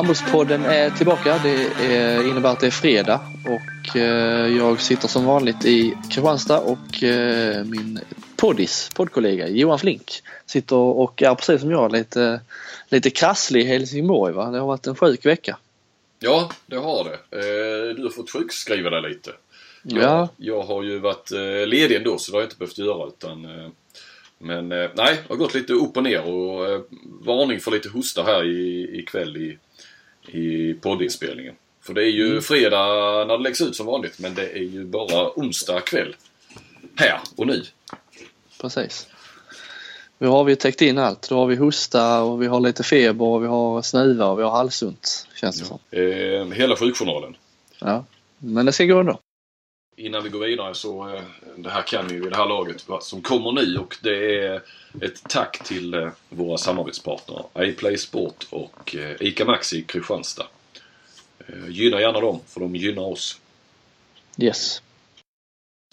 Handbollspodden är tillbaka. Det är, innebär att det är fredag och eh, jag sitter som vanligt i Kristianstad och eh, min poddis, poddkollega Johan Flink sitter och är precis som jag lite, lite krasslig i Helsingborg. Va? Det har varit en sjuk vecka. Ja, det har det. Eh, du har fått sjukskriva dig lite. Jag, Ja. jag har ju varit ledig ändå så det har jag inte behövt göra utan Men nej, det har gått lite upp och ner och varning för lite hosta här i, ikväll i, i poddinspelningen. För det är ju Mm. fredag när det läggs ut som vanligt men det är ju bara onsdag kväll. Här och nu. Precis. Nu har vi täckt in allt. Då har vi hosta och vi har lite feber och vi har snuva och vi har halsont. Känns det som. Eh, hela sjukjournalen. Ja. Men det ska gå ändå. Innan vi går vidare så, eh, det här kan ni ju vid det här laget, som kommer nu och det är ett tack till eh, våra samarbetspartner iPlay Sport och eh, ICA Maxi i Kristianstad. Gynna gärna dem, för de gynnar oss. Yes.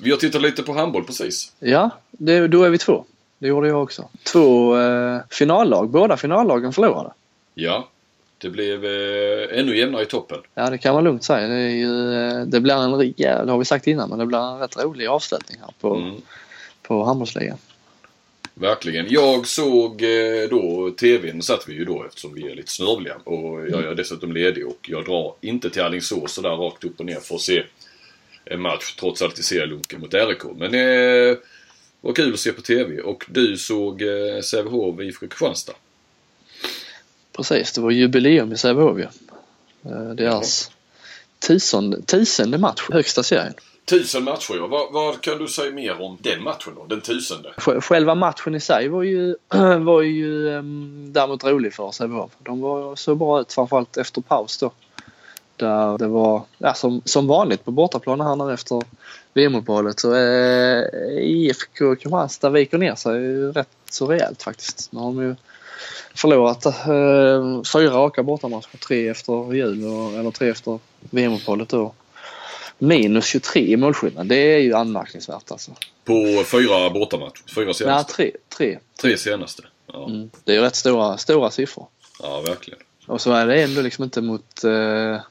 Vi har tittat lite på handboll precis. Ja, det, då är vi två. Det gjorde jag också. Två eh, finallag. Båda finallagen förlorade. Ja, det blev eh, ännu jämnare i toppen. Ja, det kan man lugnt säga. Det, ju, eh, det blir en, ja, det har vi sagt innan, men det blir en rätt rolig avslutning här på, Mm, på handbollsligan. verkligen. Jag såg eh, då TVn, satt vi ju då eftersom vi är lite snörvliga och jag är dessutom ledig och jag drar inte till Alingsås så där rakt upp och ner för att se en match trots allt i serielunken mot RIK. Men det eh, var kul att se på TV och du såg eh, Sävehof IFK Kristianstad. Precis, det var jubileum i Sävehof ju. Eh, Deras tusende, tusende match, högsta serien. Tusen matcher ja. Vad, vad kan du säga mer om den matchen då? Den tusende? Sj- Själva matchen i sig var ju, var ju um, däremot rolig för Sävehof. De var så bra ut framförallt efter paus då. Där det var, ja, som, som vanligt på bortaplan här efter VM-uppehållet så eh, IFK Kristianstad viker ner sig rätt så rejält faktiskt. Nu har de ju förlorat eh, fyra raka bortamatcher, tre efter jul och, eller tre efter VM-uppehållet då. Minus 23 i målskillnad, det är ju anmärkningsvärt alltså. På fyra bortamatcher? Fyra Nej, senaste? tre. tre. Tre senaste? Ja, Mm. Det är ju rätt stora, stora siffror. ja verkligen. Och så är det ändå liksom inte mot eh,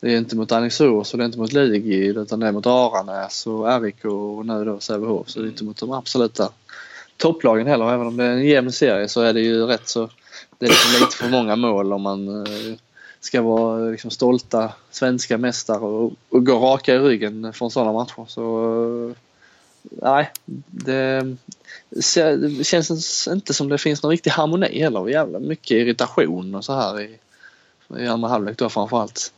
det är inte mot Alingsås och det är inte mot Ligid utan det är mot Aranäs och RIK och nu då Sävehof. Så det är inte mot de absoluta topplagen heller. Även om det är en jämn serie så är det ju rätt så det är liksom lite för många mål om man eh, ska vara liksom stolta svenska mästare och, och gå raka i ryggen från sådana matcher. Så eh, nej, det, det känns inte som det finns någon riktig harmoni heller. Jävla mycket irritation och så här i, i andra halvlek då framförallt.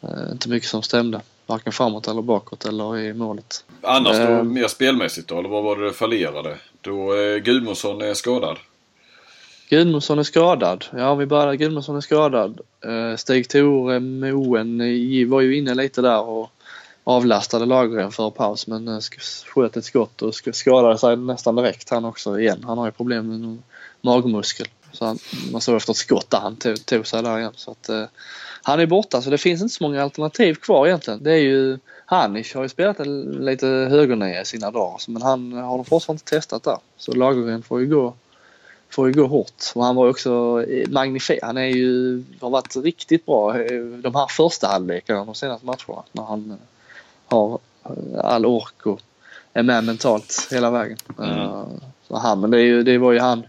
Eh, inte mycket som stämde. Varken framåt eller bakåt eller i målet. Annars då, Ehm. mer spelmässigt då? Eller vad var det det fallerade? Då eh, Gudmundsson är skadad. Gudmundsson är skadad. Ja, vi börjar Gudmundsson är skadad. Eh, Stig-Tore Moen var ju inne lite där och avlastade Lagergren för paus men eh, sköt ett skott och skadade sig nästan direkt han också igen. Han har ju problem med någon magmuskel. Så han, man såg efter ett skott där han tog, tog sig där igen. Så att, eh, han är borta så det finns inte så många alternativ kvar egentligen. Det är ju Hanish har ju spelat lite högernia i sina dagar men han har de fortfarande inte testat där. Så Lagergren får ju gå får ju gå hårt. Och han var också eh, magnifik. Han är ju, har varit riktigt bra eh, de här första halvlekarna de senaste matcherna. När han eh, har all ork och är med mentalt hela vägen. Mm. Så han, men det, är ju, det var ju han.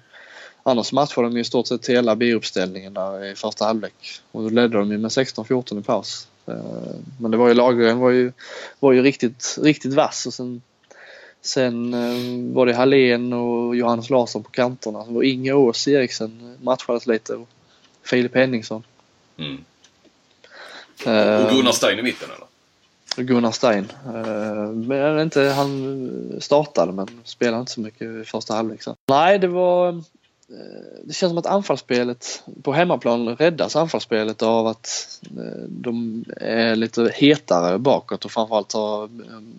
Annars matchade de ju i stort sett hela B-uppställningen där i första halvlek. Och då ledde de ju med 16-14 i paus. Eh, Men det var ju Lagergren var ju, var ju riktigt, riktigt vass och sen Sen eh, var det Hallén och Johannes Larsson på kanterna. Det var Inge Ås Eriksen matchades lite och Filip Henningsson. Mm. Eh, Och Gunnar Stein i mitten eller? Gunnar Stein. Men inte, han startade men spelade inte så mycket i första halvlek. så. Nej, det var... eh, Det känns som att anfallsspelet på hemmaplan räddas anfallsspelet av att eh, de är lite hetare bakåt och framförallt har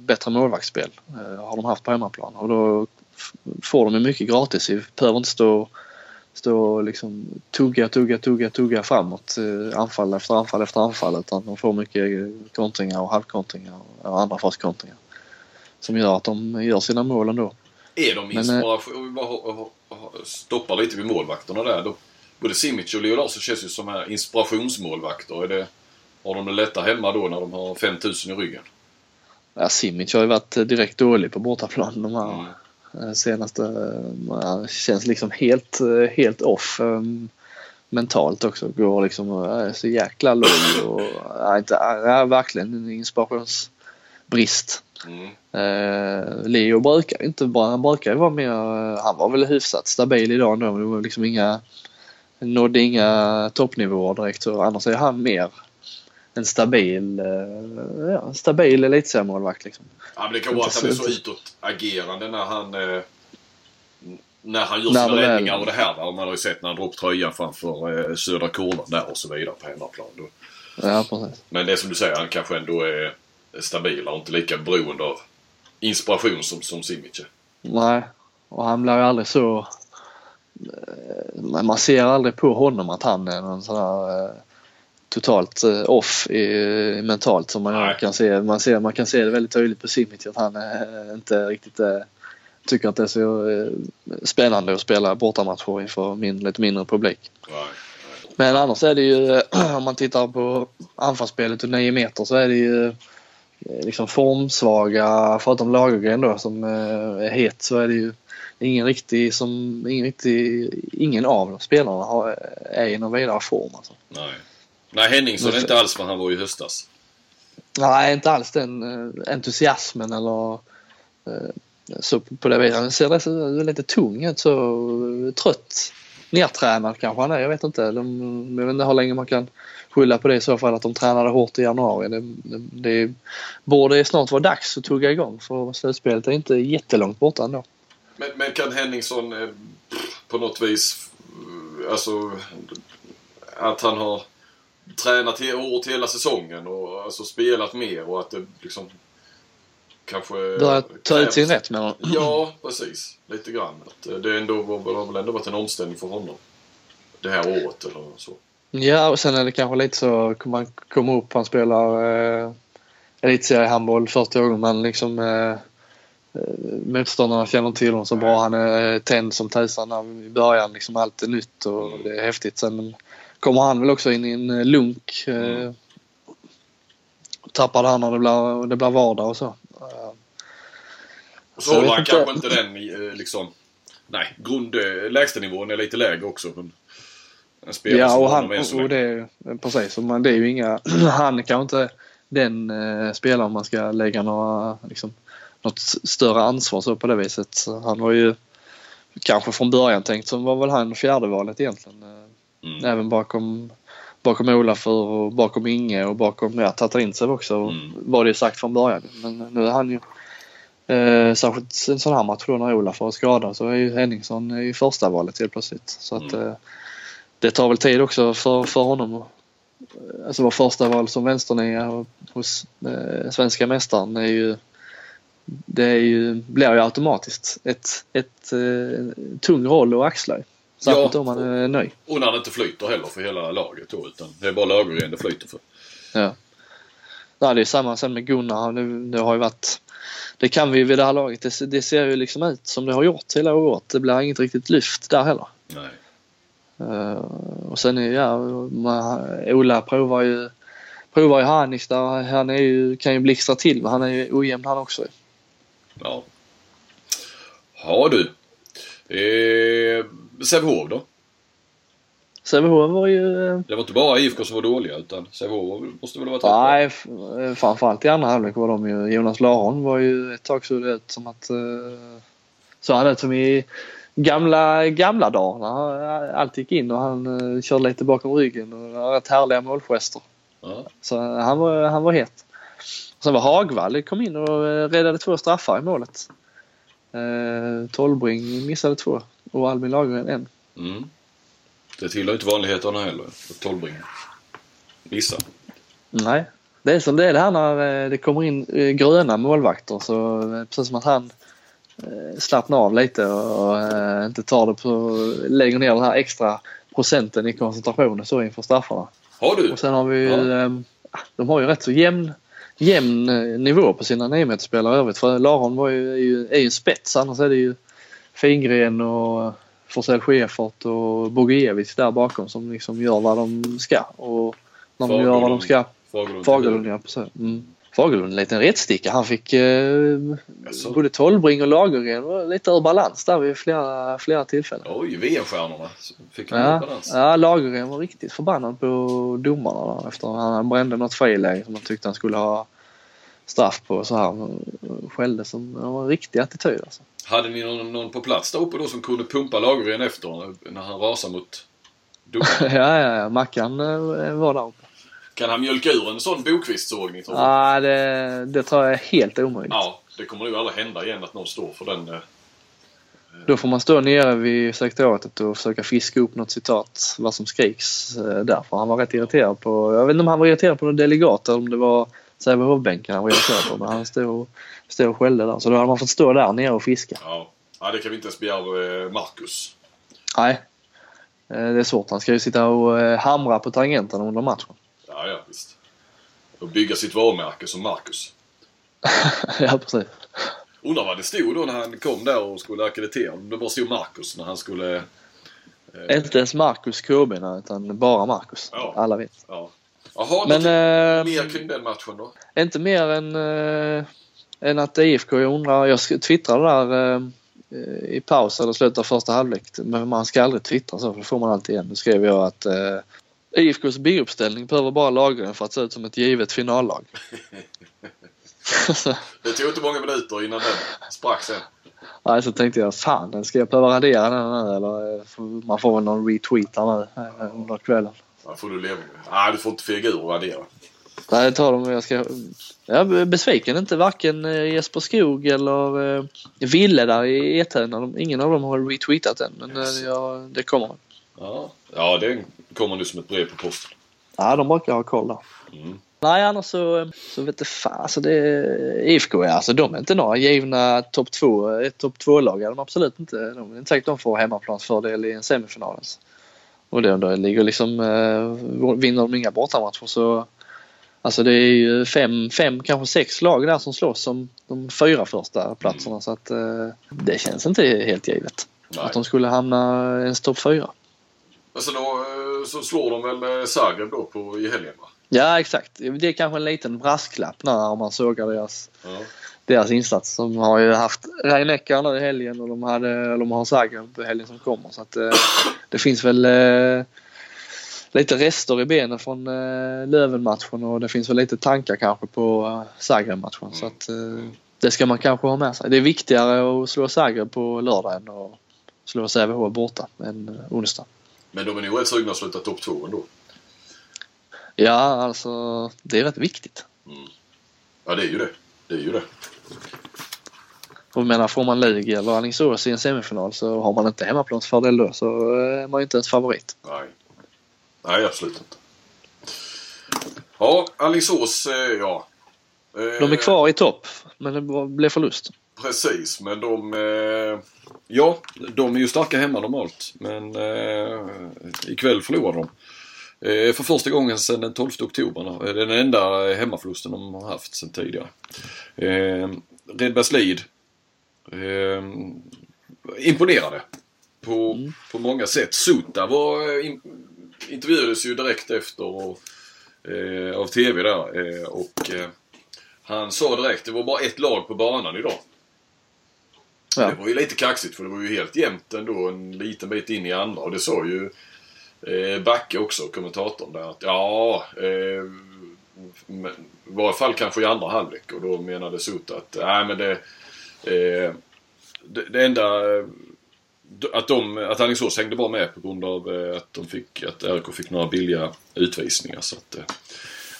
bättre målvaktsspel. eh, Har de haft på hemmaplan och då får de mycket gratis. Vi behöver inte stå stå och liksom tugga, tugga, tugga, tugga framåt. eh, Anfall efter anfall efter anfall. Utan de får mycket eh, kontringar och halvkontringar och andra faskontringar. Som gör att de gör sina mål ändå. Är de minst Men, eh, stoppar lite vid målvakterna där. Då, både Simic och Leo Larsson känns ju som här inspirationsmålvakter. Är det, har de det lättare hemma då när de har 5000 i ryggen? Ja, Simic har ju varit direkt dålig på bortaplan de här Mm. eh, senaste. eh, Han känns liksom helt, eh, helt off eh, mentalt också. Går liksom är så jäkla låg och är inte, är verkligen en inspirationsbrist. Mm. Eh, Leo brukar inte bara, han brukar ju vara mer, eh, han var väl hyfsat stabil idag ändå men det var liksom inga, nådde inga toppnivåer direkt så annars är han mer en stabil, eh, ja, stabil elitseriemålvakt liksom. Ja, men det kan vara att han är så utåtagerande när han eh, när han gör sina räddningar och det här. va. Man har ju sett när han drar upp tröjan framför eh, södra kurvan där och så vidare på hemmaplan. Då. Ja precis. Men det är som du säger, han kanske ändå är stabilare och inte lika beroende av inspiration som, som Simic. Nej, och han blir ju aldrig så... eh, Man ser aldrig på honom att han är någon sån här eh, totalt eh, off i, mentalt som man Nej. kan se. Man, ser. man kan se det väldigt tydligt på Simic att han inte riktigt tycker att det är så spännande att spela bortamatcher inför min, lite mindre publik. Nej. Men annars är det ju, om man tittar på anfallsspelet och 9 meter så är det ju liksom formsvaga, förutom Lagergren då som eh, är het så är det ju ingen riktig som, ingen riktig, ingen av spelarna har, är i någon vidare form alltså. Nej. Nej, Henningsson är inte alls vad han var i höstas. Nej, inte alls den eh, entusiasmen eller eh, så på det viset. Han ser lite tung ut så eh, trött. Nertränad kanske han är, jag vet inte. De, jag vet inte hur länge man kan skylla på det i så fall att de tränade hårt i januari. Det, det, det borde snart vara dags att tugga igång för slutspelet är inte jättelångt borta ändå. Men, men kan Henningsson eh, på något vis, eh, alltså att han har tränat hårt hela säsongen och alltså spelat mer och att det liksom kanske... Börja ta ut sin rätt honom. Ja, precis. Lite grann. Att eh, det ändå har väl ändå varit en omställning för honom. Det här året eller så. Ja, och sen är det kanske lite så man kommer upp, han spelar eh, elitseriehandboll första gången man liksom eh, eh, motståndarna känner till honom så bra. Han är eh, tänd som tusan i början. Liksom allt är nytt och det är häftigt. Sen kommer han väl också in i en lunk. Mm. Tappar det han när det blir, det blir vardag och så. Så håller han kanske inte den eh, liksom... Nej, grund, eh, lägstanivån är lite lägre också. Men en spelare Ja, som och, han, och, det är precis. Man, det är ju inga, han kanske inte den eh, spelaren man ska lägga några, liksom, något större ansvar så på det viset. Han var ju kanske från början tänkt som var väl han fjärde valet egentligen. Eh, Mm. Även bakom, bakom Olafur och bakom Inge och bakom ja, Tatarintsev också Mm. var det ju sagt från början. Men nu är han ju eh, särskilt en sån här match då när Olafur är skadad så är ju Henningsson i första valet helt plötsligt. Så att Mm. eh, det tar väl tid också för, för honom att eh, alltså vara första val som vänsternia hos eh, svenska mästaren är ju det är ju, blir ju automatiskt ett, ett eh, tung roll att axla. Ju. Särskilt Ja. om man är nöjd. Och när det inte flyter heller för hela laget då. Utan det är bara Lagergren det flyter för. Ja. ja, det är samma sen med Gunnar. Det, det har ju varit det kan vi vid det här laget. Det, det ser ju liksom ut som det har gjort hela året. Det blir inget riktigt lyft där heller. Nej. Uh, och sen är ja, man, Ola provar ju provar ju Hanis där. Han är ju, kan ju blixtra till men han är ju ojämn han också. Ja. Ja du. Eh, Sävehof då? Sävehof var ju eh, Det var inte bara IFK som var dåliga utan Sävehof måste väl ha varit bra? Nej, eh, framförallt i andra halvlek var de ju. Jonas Laron var ju ett tag såg det ut som att... eh, Så han ut som i gamla, gamla dagar allt gick in och han körde lite bakom ryggen och hade rätt härliga målgester. Ja. Så eh, han var, han var het. Sen var Hagvall kom in och eh, räddade två straffar i målet. Uh, Tolbring missade två och Albin Lagergren en. Mm. Det tillhör inte vanligheterna heller. att missar. Nej, det är som det är det här när eh, det kommer in eh, gröna målvakter så eh, precis som att han slappnar av lite och, inte tar det på, lägger ner den här extra procenten i koncentrationen så inför straffarna. Har du? Och sen har vi ju, Ja. eh, de har ju rätt så jämn, jämn nivå på sina 9 spelare i övrigt. För Laron var ju, är ju, är ju en spets annars är det ju Fingren och Forsell Schäfert och Bogiewicz där bakom som liksom gör vad de ska. Och när de gör vad de ska. Fagerlund. Fagerlund, ja precis. Mm. Fagerlund en liten rättsticka. Han fick eh, både Tolbring och Lagergren lite ur balans där vid flera, flera tillfällen. Oj, VM-stjärnorna. Fick han Ja, balans. ja, Lagergren var riktigt förbannad på domarna där efter han brände något friläge som han tyckte han skulle ha straff på och så här. Skällde som, det var en riktig attityd alltså. Hade ni någon, någon på plats där uppe då som kunde pumpa Lagergren efter när han rasade mot domaren? ja, ja, ja, Mackan eh, var där uppe. Kan han mjölka ur en sån Bokvist-sågning tror du? Ja, det, det tror jag är helt omöjligt. Ja, det kommer nog aldrig hända igen att någon står för den. eh, Då får man stå nere vid sekretariatet och försöka fiska upp något citat vad som skriks eh, där. För han var rätt irriterad på, jag vet inte om han var irriterad på någon delegat eller om det var Sävehof-bänken han var irriterad på. Men han stod, stod och skällde där. Så då hade man fått stå där nere och fiska. Ja. ja, det kan vi inte ens begära eh, Marcus. Nej. Eh, Det är svårt. Han ska ju sitta och eh, hamra på tangenterna under matchen. Ja, ja, visst. Och bygga sitt varumärke som Marcus. ja, precis. Undrar vad det stod då när han kom där och skulle akkreditera. Om det bara stod Marcus när han skulle... Eh, Inte ens Marcus KB nej, utan bara Marcus. Ja. Alla vet. ja. Jaha, Men eh, mer kring den matchen då? inte mer än, eh, än att IFK, jag undrar, jag twittrade där eh, i paus eller slutet av första halvlek. Men man ska aldrig twittra så, för det får man alltid igen. Då skrev jag att eh, IFKs B-uppställning behöver bara Lagergren för att se ut som ett givet finallag. Det tog inte många minuter innan den sprack sen. Nej, så tänkte jag fan, ska jag behöva radera den nu eller man får väl någon retweet här nu under kvällen. Ja, får du leva med. Nej, du får inte fega ur och addera. Nej, det tar de. Jag ska... Jag är besviken inte varken eh, Jesper Skog eller eh, Ville där i Ethöna. De- Ingen av dem har retweetat den men eh, ja, det kommer. Ja, ja det kommer nu som ett brev på posten. Ja, de brukar ha koll där. Mm. Nej, annars så, så vet det fan. Alltså det, IFK är alltså, de är inte några givna topp två, ett topp två-lag. är De absolut inte. De är inte säkert de får hemmaplansfördel i en semifinal ens. Och det, det ligger liksom, eh, vinner de inga bortamatcher så Alltså det är ju fem, fem, kanske sex lag där som slåss om de fyra första platserna så att eh, det känns inte helt givet. Nej. Att de skulle hamna ens topp fyra. Alltså då eh, så slår de väl eh, Zagreb då på, i helgen va? Ja exakt. Det är kanske en liten brasklapp när man sågar deras Ja. Deras insats. De har ju haft Rhein-Neckar nu i helgen och de, hade, de har Zagreb i helgen som kommer. Så att, eh, det finns väl eh, lite rester i benen från eh, Löven-matchen och det finns väl lite tankar kanske på eh, Zagreb-matchen. Så att, eh, det ska man kanske ha med sig. Det är viktigare att slå Zagreb på lördag än att slå Sävehof borta än eh, onsdag. Men de är nog rätt sugna att sluta topp två ändå. Ja, alltså det är rätt viktigt. Ja, det är ju det. Det är ju det. Och menar, får man Lugi eller Alingsås i en semifinal så har man inte hemmaplansfördel då så är man ju inte ens favorit. Nej. Nej, absolut inte. Ja, Alingsås, eh, ja. Eh, De är kvar i topp, men det blev förlust. Precis, men de... Eh, ja, de är ju starka hemma normalt. Men eh, ikväll förlorar de. Eh, för första gången sedan den 12 oktober. Den enda hemmaförlusten de har haft sedan tidigare. Eh, Redbergslid eh, imponerade på, Mm. på många sätt. Suta var, eh, in, intervjuades ju direkt efter och, eh, av TV där. Eh, och eh, han sa direkt, det var bara ett lag på banan idag. Ja. Det var ju lite kaxigt för det var ju helt jämnt ändå en liten bit in i andra och det sa ju eh, Backe också, kommentatorn där att ja, eh, men, i varje fall kanske i andra halvlek och då menade Sota att nej men det, eh, det, det enda eh, att, de, att Alingsås hängde bara med på grund av eh, att de fick, att RK fick några billiga utvisningar. Så att, eh,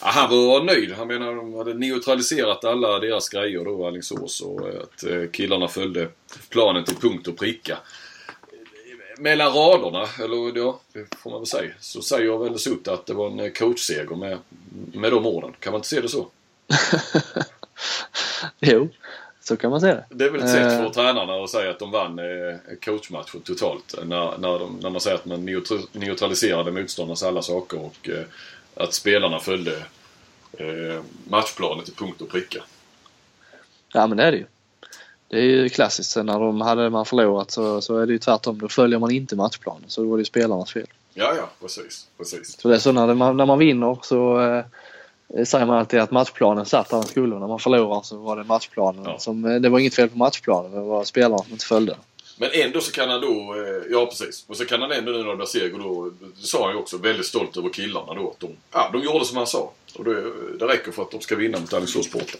ja, han var nöjd. Han menar de hade neutraliserat alla deras grejer då, Alingsås. Och att killarna följde planen till punkt och pricka. Mellan raderna, eller ja, det får man väl säga, så säger väl Sutta att det var en eh, coachseger med, med de orden. Kan man inte se det så? jo, så kan man säga det. Det är väl ett sätt för Eh. tränarna att säga att de vann eh, coachmatchen totalt. När, när, de, när man säger att man neutral- neutraliserade motståndarnas alla saker och att spelarna följde matchplanen till punkt och pricka. Ja, men det är det ju. Det är ju klassiskt. Sen när de hade man förlorat så, så är det ju tvärtom. Då följer man inte matchplanen. Så då var det ju spelarnas fel. Ja, ja, precis. precis. Så det är så när man, när man vinner så eh, säger man alltid att matchplanen satt där den skulle. När man förlorar så var det matchplanen. Ja. Som, eh, det var inget fel på matchplanen. Det var spelarna som inte följde. Men ändå så kan han då, eh, ja precis. Och så kan han ändå nu när det blir seger då, det sa han ju också, väldigt stolt över killarna då. Att de, ja, de gjorde som han sa. Och det, det räcker för att de ska vinna mot Alingsås borta.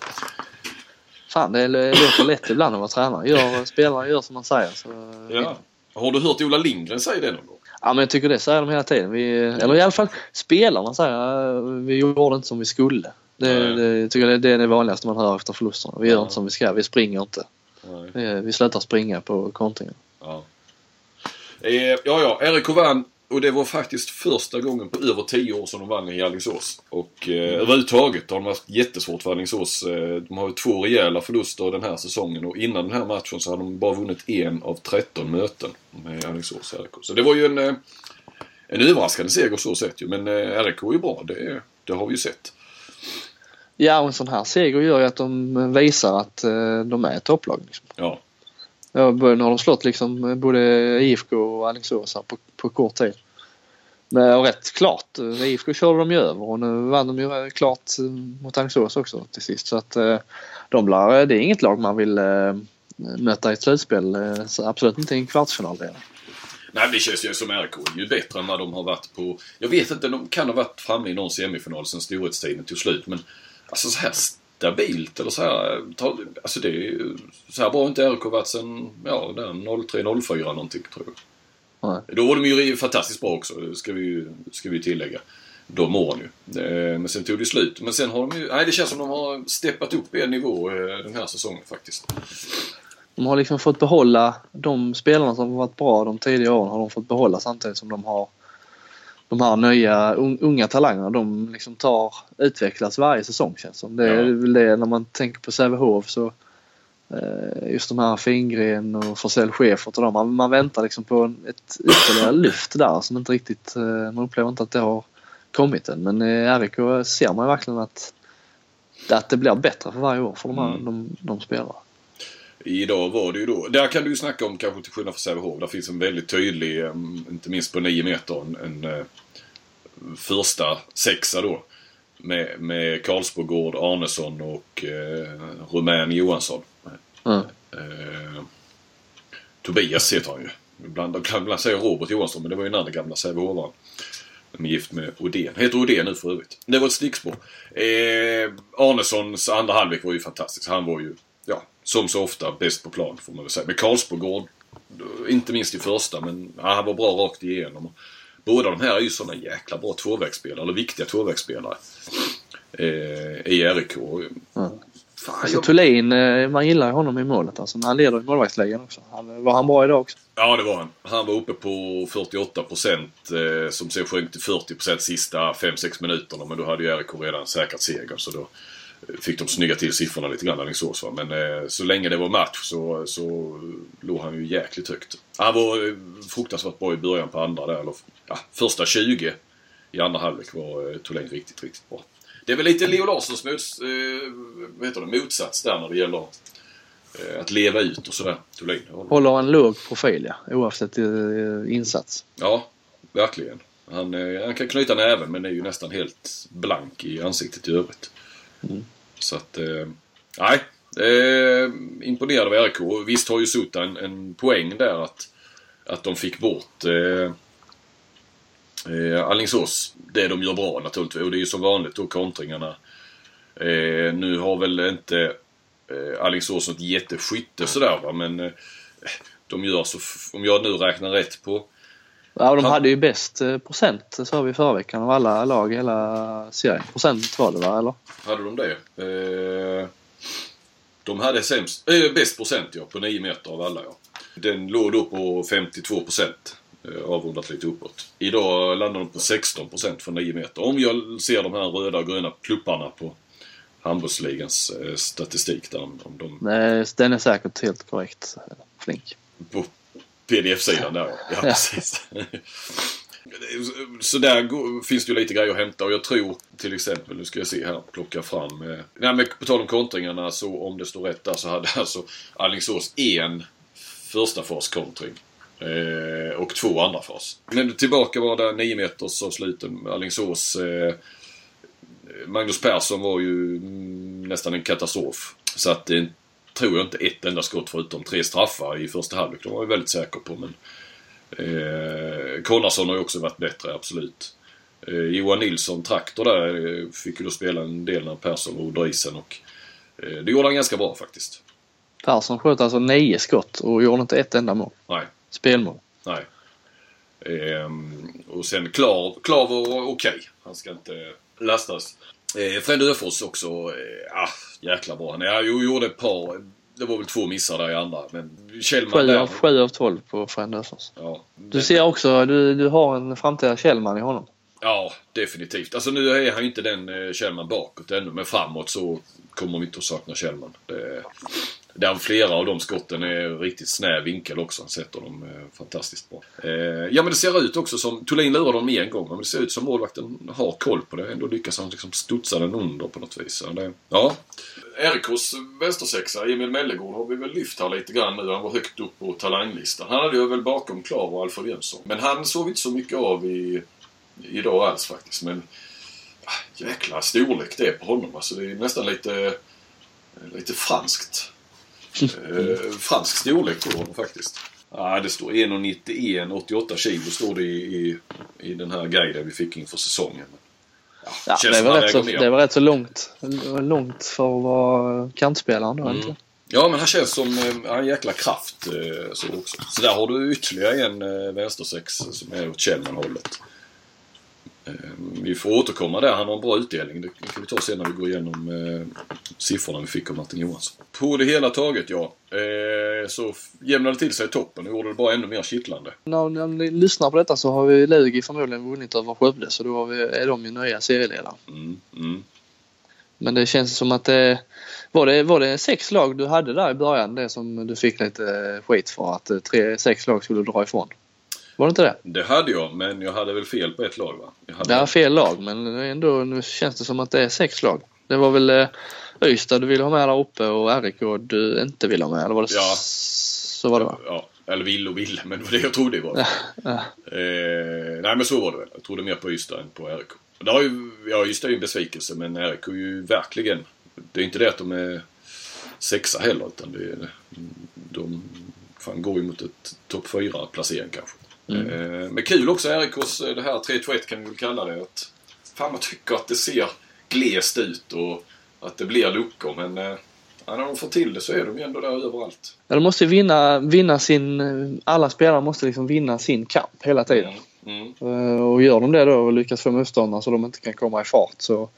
Fan, det låter lätt ibland att vara tränare. Gör, spelare gör som man säger. Så, Ja. Har du hört Ola Lindgren säga det någon gång? Ja, men jag tycker det säger de hela tiden. Vi, eller i alla fall spelarna säger eh, vi gjorde inte som vi skulle. Det, Nej. det, jag tycker det, det är det vanligaste man hör efter förlusterna. Vi gör Ja. inte som vi ska. Vi springer inte. Nej. Vi, vi slutar springa på kontringen. Ja. Eh, ja, ja. RIK vann och det var faktiskt första gången på över 10 år som de vann i Alingsås. Och eh, överhuvudtaget har de haft jättesvårt för Alingsås. Eh, de har ju två rejäla förluster den här säsongen och innan den här matchen så hade de bara vunnit en av 13 möten med Alingsås RIK. Så det var ju en, eh, en överraskande seger så sett ju. Men eh, RIK är ju bra, det, det har vi ju sett. Ja, och en sån här seger gör ju att de visar att eh, de är ett topplag. Liksom. Ja. Ja, nu har de slått liksom eh, både IFK och Alingsås här på, på kort tid. Men och rätt klart. Eh, IFK körde de ju över och nu vann de ju eh, klart mot Alingsås också till sist. Så att de blir, det är inget lag man vill möta i ett slutspel. Så absolut inte i en kvartsfinal redan. Nej, det känns ju som RIK är ju bättre än vad de har varit på... Jag vet inte, de kan ha varit framme i någon semifinal sen storhetstiden tog slut. Men alltså så här stabilt eller så här... Alltså det är ju... Så här bra har inte RIK varit sen, ja, där 03-04 någonting tror jag. Nej. Då var de ju fantastiskt bra också, ska vi ju ska vi tillägga. De åren ju. Eh, Men sen tog det slut. Men sen har de ju... Nej, det känns som de har steppat upp en nivå eh, den här säsongen faktiskt. De har liksom fått behålla de spelarna som har varit bra de tidigare åren har de fått behålla samtidigt som de har de här nya un- unga talangerna. De liksom tar, utvecklas varje säsong känns som. Det är Ja. väl det när man tänker på Sävehof så eh, just de här Fingren och Forsell Schäfert och de. Man, man väntar liksom på ett ytterligare lyft där som inte riktigt, eh, man upplever inte att det har kommit än. Men i RIK ser man ju verkligen att, att det blir bättre för varje år för de, här, Mm. de, de spelarna. Idag var det ju då, där kan du ju snacka om kanske till skillnad från Sävehof. Där finns en väldigt tydlig, inte minst på 9 meter, en, en eh, första sexa då. Med, med Karlsbogård, Arnesson och eh, Rumän Johansson. Mm. Eh, Tobias heter han ju. Ibland, ibland säger Robert Johansson men det var ju den andra gamla Sävehofaren. De är gift med Odén. Heter Odén nu för övrigt. Det var ett stickspår. Eh, Arnessons andra halvlek var ju fantastisk. Han var ju, som så ofta bäst på plan får man väl säga. Med Karlsbogård, inte minst i första, men ja, han var bra rakt igenom. Båda de här är ju sådana jäkla bra tvåvägsspelare, eller viktiga tvåvägsspelare. Eh, I RIK. Mm. Fan, Alltså jag- Thulin, eh, man gillar ju honom i målet alltså. Han leder i målvaktsligan också. Han, var han bra idag också? Ja, det var han. Han var uppe på 48 procent eh, som sen sjönk till 40 procent sista 5-6 minuterna. Men då hade ju RIK redan säkrat seger så då fick de snygga till siffrorna lite grann, Alingsås. Men eh, så länge det var match så, så låg han ju jäkligt högt. Han var eh, fruktansvärt bra i början på andra där. Eller, ja, första 20 i andra halvlek var eh, Thulin riktigt, riktigt bra. Det är väl lite Leo Larssons mots, eh, vad heter det, motsats där när det gäller eh, att leva ut och sådär. Thulin. Håller en låg profil ja, oavsett eh, insats. Ja, verkligen. Han, eh, han kan knyta näven men är ju nästan helt blank i ansiktet i övrigt. Mm. Så att, eh, nej. Eh, imponerad av RIK. Och Visst har ju Sota en, en poäng där att, att de fick bort eh, eh, Alingsås. Det de gör bra naturligtvis. Och det är ju som vanligt då kontringarna. Eh, nu har väl inte eh, Alingsås något jätteskytte sådär va men eh, de gör så, om jag nu räknar rätt på Ja, de hade ju bäst eh, procent, sa vi förra veckan, av alla lag i hela serien. Procent var det va, eller? Hade de det? Eh, de hade sämst, eh, bäst procent ja, på 9 meter av alla ja. Den låg då på 52 procent. Eh, avrundat lite uppåt. Idag landar de på 16 procent för 9 meter. Om jag ser de här röda och gröna plupparna på handbollsligans eh, statistik där. Om, de, Nej, Den är säkert helt korrekt, Flink. på pdf-sidan där ja. precis. Så där finns det ju lite grejer att hämta och jag tror till exempel, nu ska jag se här, plocka fram. Eh, nej, men på tal om kontringarna så om det står rätt där så hade alltså Alingsås en första fas kontring. Eh, och två andra fas. Men tillbaka var det 9 meters avsluten. Alingsås eh, Magnus Persson var ju mm, nästan en katastrof. Så att det tror jag inte ett enda skott förutom tre straffar i första halvlek. Det var jag väldigt säker på. Men eh, Konradsson har ju också varit bättre, absolut. Eh, Johan Nilsson, traktor där, eh, fick ju då spela en del när Persson var under isen och eh, det gjorde han ganska bra faktiskt. Persson sköt alltså nio skott och gjorde inte ett enda mål. Nej. Spelmål. Nej. Ehm, och sen Klav, Klav var okej. Han ska inte lastas. Eh, Fred Öfors också, eh, ah, jäkla bra. Han ja, gjorde ett par, det var väl två missar där i andra. Men Kjellman Sju av, sju av tolv på Fred Öfors. Ja, Du ser också, du, du har en framtida Kjellman i honom. Ja, definitivt. Alltså nu är han ju inte den eh, Kjellman bakåt ännu, men framåt så kommer vi inte att sakna Kjellman. Det, där flera av de skotten är riktigt snäv vinkel också. Han sätter dem eh, fantastiskt bra. Eh, ja men det ser ut också som, Thulin lurar dem en gång, men det ser ut som målvakten har koll på det. Ändå lyckas han liksom studsa den under på något vis. Så det, ja. RKs vänstersexa, Emil Mellegård, har vi väl lyft här lite grann nu. Han var högt upp på talanglistan. Han hade ju väl bakom Klav och Alfred Jönsson. Men han såg vi inte så mycket av i, idag alls faktiskt. Men ah, jäkla storlek det är på honom. Alltså det är nästan lite, lite franskt. Eh, fransk storlek på honom faktiskt. Ja, det står 1,91, 88 kilo står det i, i, i den här guiden vi fick inför säsongen. Ja, Ja, det, var rätt så, det var rätt så långt, långt för att vara kantspelaren då, Mm. inte? Ja, men han känns som eh, en jäkla kraft eh, så också. Så där har du ytterligare en vänstersex som är åt Kjellman-hållet. Eh, vi får återkomma där. Han har en bra utdelning. Det kan vi ta sen när vi går igenom eh, siffrorna vi fick av Martin Johansson. På det hela taget, ja. Eh, så jämnade till sig toppen och gjorde det bara ännu mer kittlande. När, när ni lyssnar på detta så har vi Lugi förmodligen vunnit över Skövde så då vi, är de ju nya serieledare. Mm, mm. Men det känns som att det var, det var det sex lag du hade där i början det som du fick lite skit för att eh, tre, sex lag skulle dra ifrån? Var det inte det? Det hade jag, men jag hade väl fel på ett lag va? Jag hade... Är fel lag men ändå nu känns det som att det är sex lag. Det var väl eh, Ystad du ville ha med där uppe och RIK du inte ville ha med eller var det Ja. så var det va? Ja, eller ville och ville, men det var det jag trodde det var. Ja. Eh, nej men så var det väl. Jag trodde mer på Ystad än på RIK. Det har ju, ja, Ystad är ju en besvikelse men RIK är ju verkligen... Det är inte det att de är sexa heller utan det är, de fan går ju mot ett topp 4 placering kanske. Eh, men kul också RIKs, eh, det här 3-2-1 kan vi väl kalla det. Att, fan man tycker att det ser glest ut och att det blir luckor men eh, ja, när de får till det så är de ju ändå där överallt. Ja, de måste vinna, vinna sin... Alla spelare måste liksom vinna sin kamp hela tiden. Mm. Eh, Och gör de det då och lyckas få motståndare så de inte kan komma i fart så,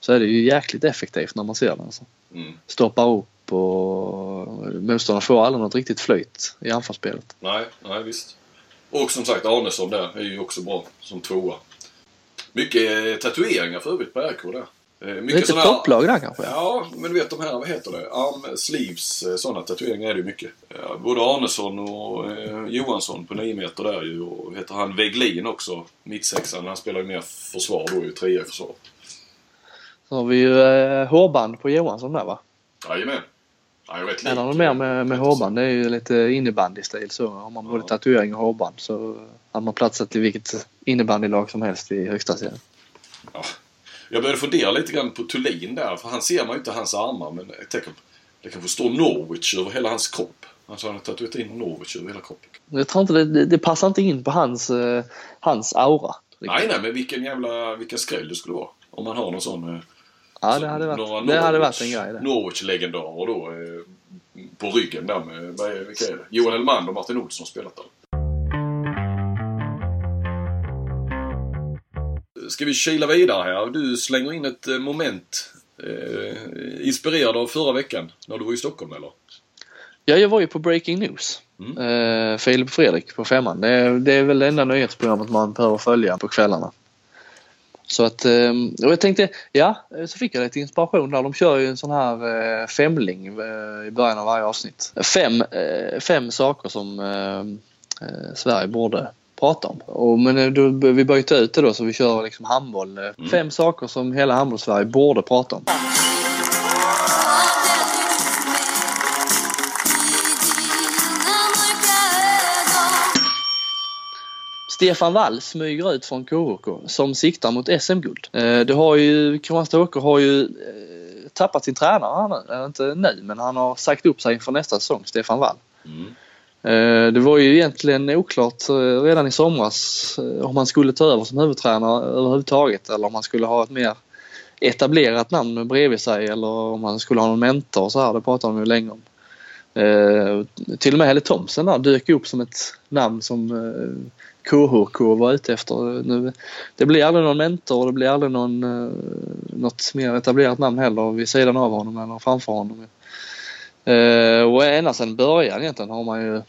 så är det ju jäkligt effektivt när man ser det. Alltså. Mm. Stoppar upp och motståndarna får aldrig något riktigt flyt i anfallsspelet. Nej, nej visst. Och som sagt Arnesson där är ju också bra som tvåa. Mycket eh, tatueringar för övrigt på RK där. Eh, Mycket Lite här- topplag där kanske? Ja, men du vet de här, vad heter det? Arm, sleeves, eh, sådana tatueringar är det ju mycket. Både Arnesson och eh, Johansson på 9 meter där ju. Och heter han Weglin också, mittsexan. Han spelar ju mer försvar då, ju trea i försvar. Så har vi ju eh, hårband på Johansson där va? Jajamän. Ja, En av de mer med, med hårband det är ju lite innebandystil så. Har man både Ja. tatuering och hårband så hade man platsat i vilket innebandylag som helst i högsta serien. Ja. Jag började fundera lite grann på Thulin där, för han ser man ju inte hans armar, men jag tänker, det kanske står Norwich över hela hans kropp. Alltså han har tatuerat in Norwich över hela kroppen. Jag tror inte det, det, passar inte in på hans, eh, hans aura. Nej, nej, men vilken jävla, vilken skräll det skulle vara. Om man har någon sån... Ja, det hade varit, det hade Norwich- varit en grej. Norwich-legendarer då. Eh, på ryggen där med, är, vilka är det? Johan Elmander och Martin Olsson spelat där. Ska vi kila vidare här? Du slänger in ett eh, moment. Eh, inspirerad av förra veckan när du var i Stockholm eller? Ja, jag var ju på Breaking News. Mm. Eh, Filip Fredrik på femman. Det, är- det är väl det enda nyhetsprogrammet man behöver följa på kvällarna. Så att, eh, och jag tänkte, ja, så fick jag lite inspiration där. De kör ju en sån här eh, femling eh, i början av varje avsnitt. Fem, eh, fem saker som eh, eh, Sverige borde prata om. Och, men då, vi byta ut det då så vi kör liksom handboll. Mm. Fem saker som hela handbollssverige borde prata om. Stefan Wall smyger ut från KHK som siktar mot SM-guld. Eh, det har ju, Kristianstad Åker har ju eh, tappat sin tränare, han, inte nu, men han har sagt upp sig inför nästa säsong, Stefan Wall. Mm. Eh, det var ju egentligen oklart redan i somras om han skulle ta över som huvudtränare överhuvudtaget eller om han skulle ha ett mer etablerat namn bredvid sig eller om han skulle ha någon mentor och så här. Det pratade de ju länge om. till och med Helle Thomsen där dök upp som ett namn som KHK var ute efter. Nu, det blir aldrig någon mentor och det blir aldrig någon, uh, något mer etablerat namn heller vid sidan av honom eller framför honom. Uh, och ända sedan början egentligen har man ju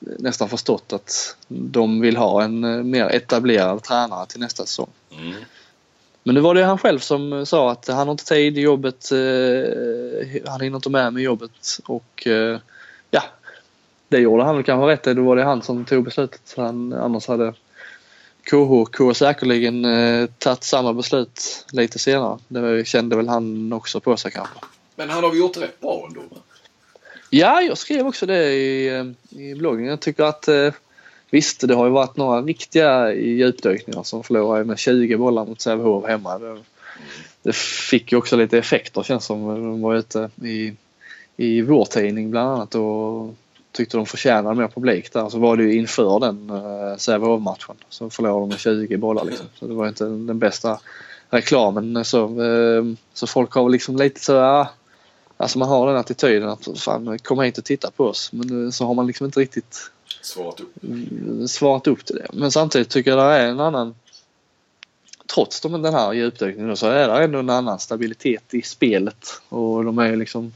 nästan förstått att de vill ha en uh, mer etablerad tränare till nästa säsong. Mm. Men nu var det han själv som sa att han har inte tid i jobbet, han hinner inte med med jobbet och det gjorde han väl kanske rätt i. Då var det han som tog beslutet. Han, annars hade KHK säkerligen eh, tagit samma beslut lite senare. Det kände väl han också på sig kanske. Men han har väl gjort rätt bra ändå? Ja, jag skrev också det i, eh, i bloggen. Jag tycker att eh, visst, det har ju varit några riktiga djupdykningar som förlorade med 20 bollar mot Sävehof hemma. Det, det fick ju också lite effekter känns som. De var ute i, i vår tidning bland annat och tyckte de förtjänade mer publik där. Så var det ju inför den uh, Sävehof-matchen. Så förlorade de med 20 bollar liksom. Så det var inte den bästa reklamen. Så, uh, så folk har liksom lite så uh, Alltså man har den attityden att fan kom hit och titta på oss. Men uh, så har man liksom inte riktigt svarat upp, svarat upp till det. Men samtidigt tycker jag det är en annan Trots den här djupdykningen så är det ändå en annan stabilitet i spelet. Och de är liksom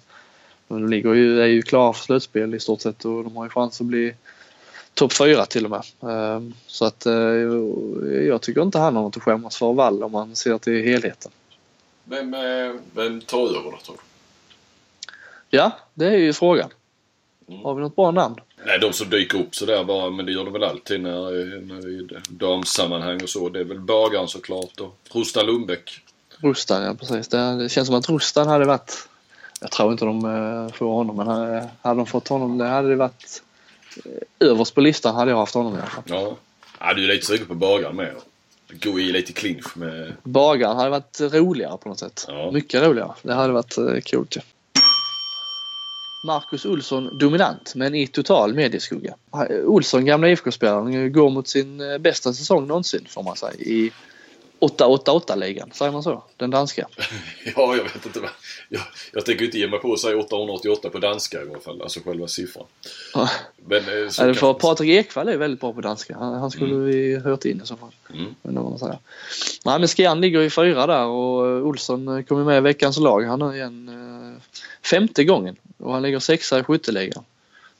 de ligger ju, är ju klara för slutspel i stort sett och de har ju chans att bli topp fyra till och med. Ehm, så att eh, jag tycker inte han har något att skämmas för Wall om man ser till helheten. Vem, eh, vem tar över då tror du? Ja, det är ju frågan. Mm. Har vi något bra namn? Nej, de som dyker upp sådär bara, men det gör de väl alltid när, när i damsammanhang och så. Det är väl bagaren såklart och Rustan Lundbäck. Rustan, ja precis. Det, det känns som att Rustan hade varit jag tror inte de eh, får honom men hade de fått honom det hade det varit eh, överst på listan hade jag haft honom i alla fall. Ja. ja du är lite sugen på bagaren med. Gå i lite clinch med... Bagaren hade varit roligare på något sätt. Ja. Mycket roligare. Det hade varit eh, coolt ju. Marcus Olsson dominant men i total medieskugga. Olsson, gamla IFK-spelaren, går mot sin bästa säsong någonsin får man säga i 888-ligan, säger man så? Den danska? ja, jag vet inte. Jag, jag tänker inte ge mig på att säga 888 på danska i alla fall, alltså själva siffran. men, eh, så ja, för Patrik Ekwall är väldigt bra på danska. Han, skulle mm. vi hört in i så fall. Mm. Men man säga. Nej, men Skian ligger i fyra där och Olsson kommer med i veckans lag. Han är igen eh, femte gången och han ligger sexa i skytteligan.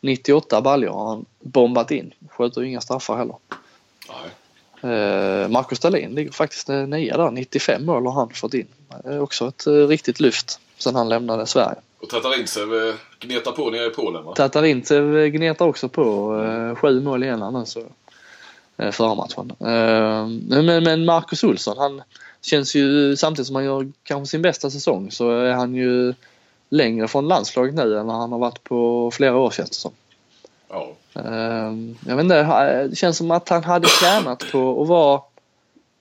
98 baljor har han bombat in. Sköter inga straffar heller. Nej. Eh, Marcus Dahlin ligger faktiskt nia där, 95 mål har han fått in. Också ett eh, riktigt lyft sen han lämnade Sverige. Och Tatarintsev gnetar på nere i Polen va? Tatarintsev gnetar också på. Eh, sju mål igen han alltså. Förra matchen. Men, men Marcus Olsson han känns ju samtidigt som han gör kanske sin bästa säsong så är han ju längre från landslaget nu än han har varit på flera år känns det som. Ja. Ehm, jag vet inte, det känns som att han hade tjänat på att vara...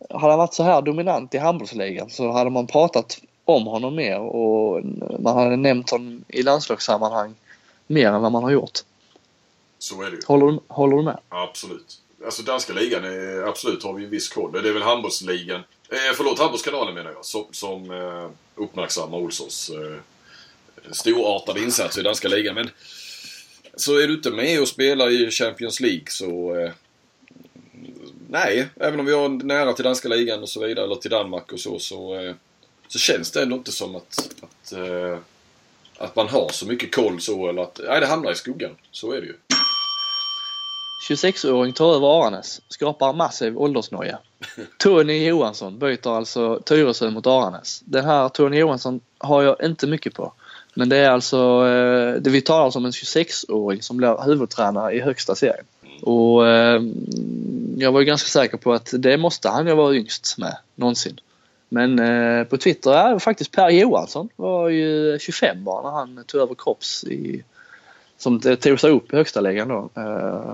Hade han varit så här dominant i handbollsligan så hade man pratat om honom mer och man hade nämnt honom i landslagssammanhang mer än vad man har gjort. Så är det ju. Håller du, håller du med? Absolut. Alltså danska ligan är absolut har vi en viss koll. Det är väl handbollsligan, eh, förlåt handbollskanalen menar jag, som, som eh, uppmärksammar Olssons eh, storartade insatser i danska ligan. Men så är du inte med och spelar i Champions League så... Eh, nej, även om vi har nära till danska ligan och så vidare, eller till Danmark och så, så, eh, så känns det ändå inte som att, att, eh, att man har så mycket koll så, eller att... Nej, det hamnar i skuggan. Så är det ju. 26-åring tar över Aranäs, skapar massiv åldersnoja. Tony Johansson byter alltså Tyresö mot Aranäs. Den här Tony Johansson har jag inte mycket på. Men det är alltså, eh, det vi talar om en 26-åring som blir huvudtränare i högsta serien. Och eh, jag var ju ganska säker på att det måste han ju vara yngst med någonsin. Men eh, på Twitter är faktiskt Per Johansson var ju 25 bara när han tog över Kropps i, som tog sig upp i högsta ligan då. Eh,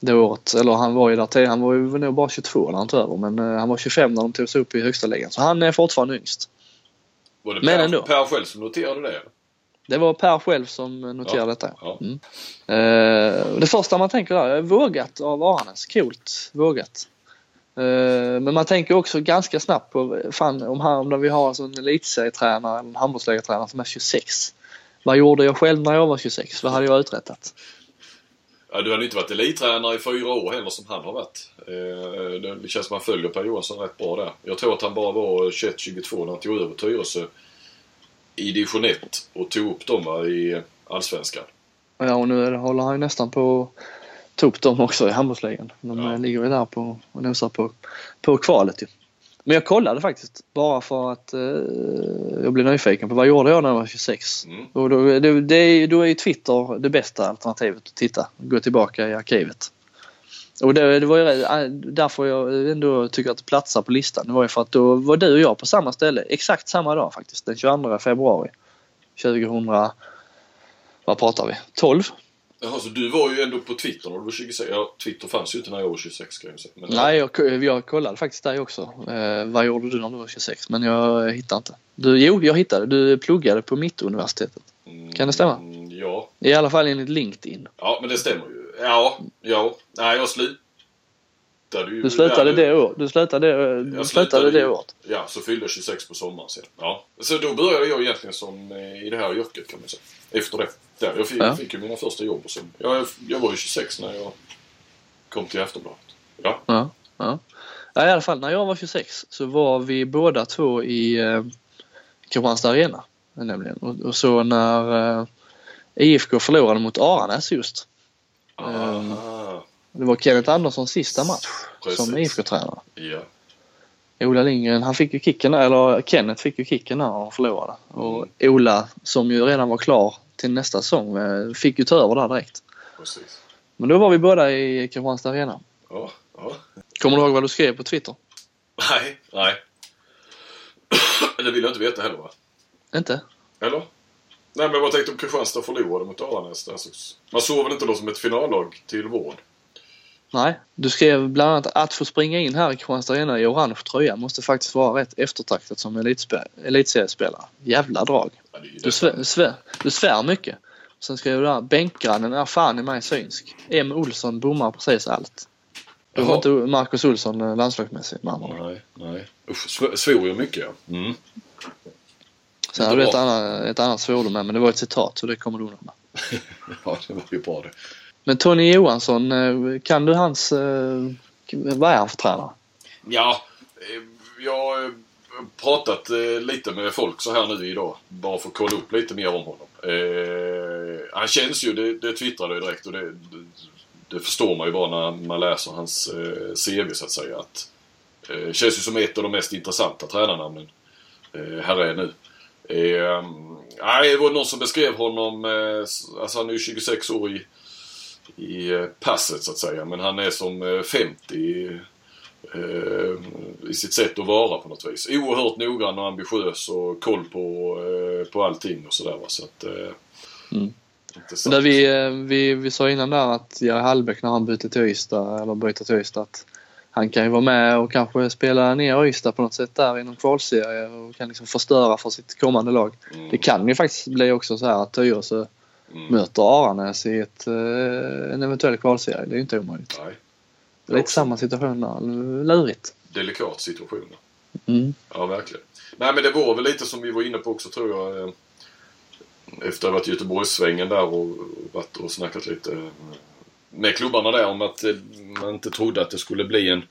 det året. Eller han var ju där till, han var ju nog bara 22 när han tog över men han var 25 när de tog sig upp i högsta ligan. Så han är fortfarande yngst. Var det Men per, ändå. per själv som noterade det? Det var Per själv som noterade Ja, detta. ja. Mm. Eh, det första man tänker är vågat av Aranäs. Coolt vågat. Eh, men man tänker också ganska snabbt på fan om, han, om vi har alltså en elitserietränare, en handbollsligatränare som är 26. Vad gjorde jag själv när jag var 26? Vad hade jag uträttat? Ja, du hade inte varit elittränare i fyra år heller som han har varit. Eh, det- känns som att han följer Per Johansson rätt bra där. Jag tror att han bara var 21-22 när han tog över Tyresö i division 1 och tog upp dem va, i Allsvenskan. Ja, och nu håller han ju nästan på att ta upp dem också i handbollsligan. De Ja. eh, ligger ju där på och nosar på, på kvalet ju. Men jag kollade faktiskt bara för att eh, jag blev nyfiken på vad gjorde jag när jag var 26? Mm. Och då, det, det, är- då är ju Twitter det bästa alternativet att titta. Gå tillbaka i arkivet. Och det, det var ju eh, därför jag ändå tycker att det platsar på listan. Det var ju för att då var du och jag på samma ställe exakt samma dag faktiskt. Den 22 februari 2000, vad pratar vi? 12? Jaha, så du var ju ändå på Twitter när du var 26? Ja, Twitter fanns ju inte när jag var 26 kan jag säga. Men, Nej, jag, jag kollade faktiskt dig också. Eh, vad gjorde du när du var 26? Men jag hittade inte. Du, jo, jag hittade. Du pluggade på Mittuniversitetet. Mm, kan det stämma? Ja. I alla fall enligt LinkedIn. Ja, men det stämmer ju. Ja, ja. Nej, jag slutade ju... Du slutade det året. Du slutade, du slutade slutade det året. Ja, så fyllde jag 26 på sommaren sen. Ja. Så då började jag egentligen som eh, i det här yrket kan man säga. Efter det. Där, jag fick, Ja. fick ju mina första jobb så. Jag, jag var ju 26 när jag kom till Aftonbladet. Ja. Ja, ja. ja, i alla fall när jag var 26 så var vi båda två i eh, Kristianstad Arena. Nämligen. Och, och så när eh, IFK förlorade mot Aranäs just. Ehm. Aha. Det var Kenneth Anderssons sista match som Precis. IFK-tränare. Ja. Ola Lindgren, han fick ju kicken, eller Kenneth fick ju kicken när han förlorade. Och Ola, som ju redan var klar till nästa säsong, eh, fick ju ta över där direkt. Precis. Men då var vi båda i Kristianstad Arena. Ja. ja. Kommer du ihåg vad du skrev på Twitter? Nej. Nej. det vill jag inte veta heller va? Inte? Eller? Nej men vad tänkte om Kristianstad förlorade mot? Så Man såg väl inte då som ett finallag till vård? Nej. Du skrev bland annat att få springa in här i Kristianstad Arena i orange tröja måste faktiskt vara rätt eftertraktat som elitseriespelare. Jävla drag. Ja, Du, svär, svär, du svär mycket. Sen skrev du där, bänkgrannen är fan i mig synsk. M. Olsson bommar precis allt. Då var inte Marcus Olsson eh, landslagsmässig med andra. Nej, nej. Usch, sv- svor ju mycket ja. Mm. Sen hade Inte ett annat, ett annat svordom med men det var ett citat så det kommer du undan med. Ja, det var ju bra det. Men Tony Johansson, eh, kan du hans... eh, Vad är han för tränare? Ja, eh, jag har pratat lite med folk så här nu idag. Bara för att kolla upp lite mer om honom. Han känns ju, det, det twittrade jag direkt och det, det, förstår man ju bara när man läser hans CV så att säga. Att, känns ju som ett av de mest intressanta tränarnamnen här är nu. Eh, nej, det var någon som beskrev honom, eh, alltså han är ju 26 år i, i eh, passet så att säga. Men han är som eh, 50 eh, i sitt sätt att vara på något vis. Oerhört noggrann och ambitiös och koll på, eh, på allting och sådär. Så att, eh, Mm. Där vi, eh, vi, vi sa innan där att Jerry Hallbäck när han byter till Ystad, eller byter till Ystad, att han kan ju vara med och kanske spela ner Ystad på något sätt där i någon kvalserie och kan liksom förstöra för sitt kommande lag. Mm, Det kan ju faktiskt bli också så här att Tyresö mm, möter Aranäs i ett, eh, en eventuell kvalserie. Det är ju inte omöjligt. Nej, Det är lite samma situation där. Lurigt. delikat situation. Mm. Ja, verkligen. Nej, men det var väl lite som vi var inne på också tror jag. eh, Efter att ha varit i Göteborgssvängen där och varit och snackat lite eh, med klubbarna där om att eh, man inte trodde att det skulle bli en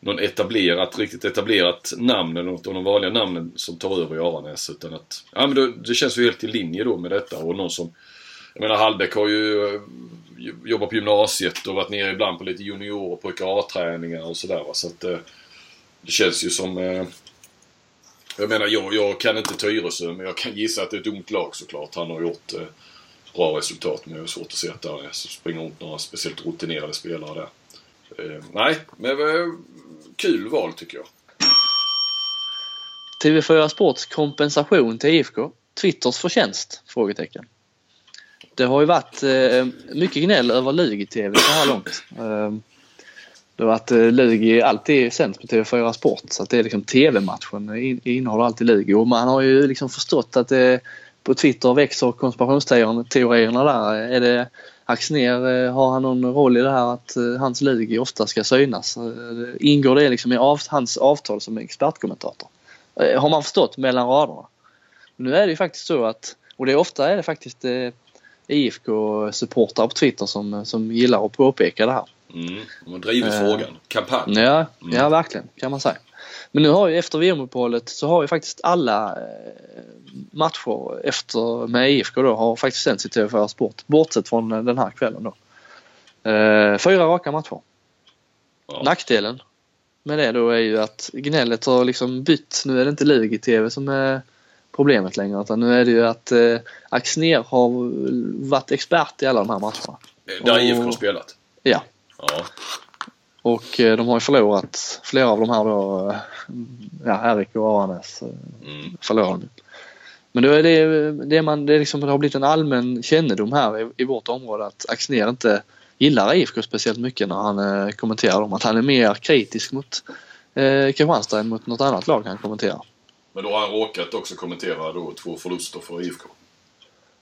någon etablerat, riktigt etablerat namn eller något av de vanliga namnen som tar över i Aranäs. Utan att, ja men det, det känns ju helt i linje då med detta och någon som jag menar Hallbäck har ju eh, jobbat på gymnasiet och varit nere ibland på lite junior och pojkar A-träningar och sådär va. Så att eh, det känns ju som jag menar, jag, jag kan inte Tyresö, men jag kan gissa att det är ett ungt lag såklart. Han har gjort bra resultat, men jag har svårt att se att det springer runt några speciellt rutinerade spelare där. Eh, nej, men eh, kul val tycker jag. TV4 Sports kompensation till IFK. Twitters förtjänst? Frågetecken. Det har ju varit eh, mycket gnäll över Lugi-TV så här långt. Eh, det har varit eh, Lugi alltid sänds på TV4 Sport så att det är liksom TV-matchen in, innehåller alltid Lugi och man har ju liksom förstått att det på Twitter växer konspirationsteorierna där. Är det Axner, eh, har han någon roll i det här att eh, hans Lugi ofta ska synas? Eh, Ingår det liksom i av, hans avtal som expertkommentator? Har man förstått mellan raderna. Nu är det ju faktiskt så att, och det är ofta är det faktiskt eh, IFK-supportrar på Twitter som, som gillar att påpeka det här. Mm. De drivit Eh, frågan. Kampanj. Ja, Mm. ja verkligen kan man säga. Men nu har ju efter VM-uppehållet så har ju faktiskt alla matcher efter med IFK då har faktiskt sänds i TV4 Sport. Bortsett från eh, den här kvällen då. Eh, fyra raka matcher. Ja. Nackdelen med det då är ju att gnället har liksom bytt. Nu är det inte Lugi-TV som är problemet längre utan nu är det ju att eh, Axner har varit expert i alla de här matcherna. Där Och- IFK har spelat. Ja. Ja. Och eh, de har ju förlorat flera av de här då, eh, ja Erik och Aranäs eh, Mm. förlorade de. Men då är det, det, man, det, liksom, det har blivit en allmän kännedom här i, i vårt område att Axnér inte gillar IFK speciellt mycket när han eh, kommenterar dem. Att han är mer kritisk mot eh, Kristianstad än mot något annat lag han kommenterar. Men då har han råkat också kommentera då två förluster för IFK.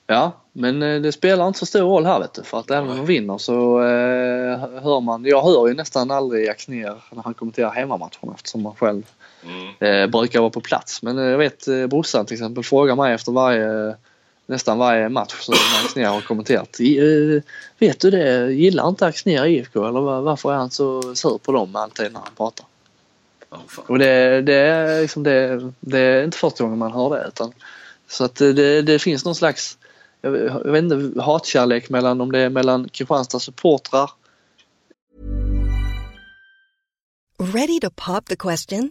Ja, men eh, det spelar inte så stor roll här vet du. För att även om de vinner så eh, hör man, jag hör ju nästan aldrig Axnér när han kommenterar hemmamatcherna eftersom man själv Mm. eh, brukar vara på plats. Men eh, jag vet eh, brorsan till exempel frågar mig efter varje, nästan varje match som Axnér har kommenterat. I, vet du det, gillar inte Axnér IFK eller var, varför är han så sur på dem alltid när han pratar? Fan. Och det, det, är liksom det, det är inte första gången man hör det. Utan, så att det, det finns någon slags jag vet inte, hatkärlek mellan om det är mellan Kristianstads supportrar Ready to pop the question?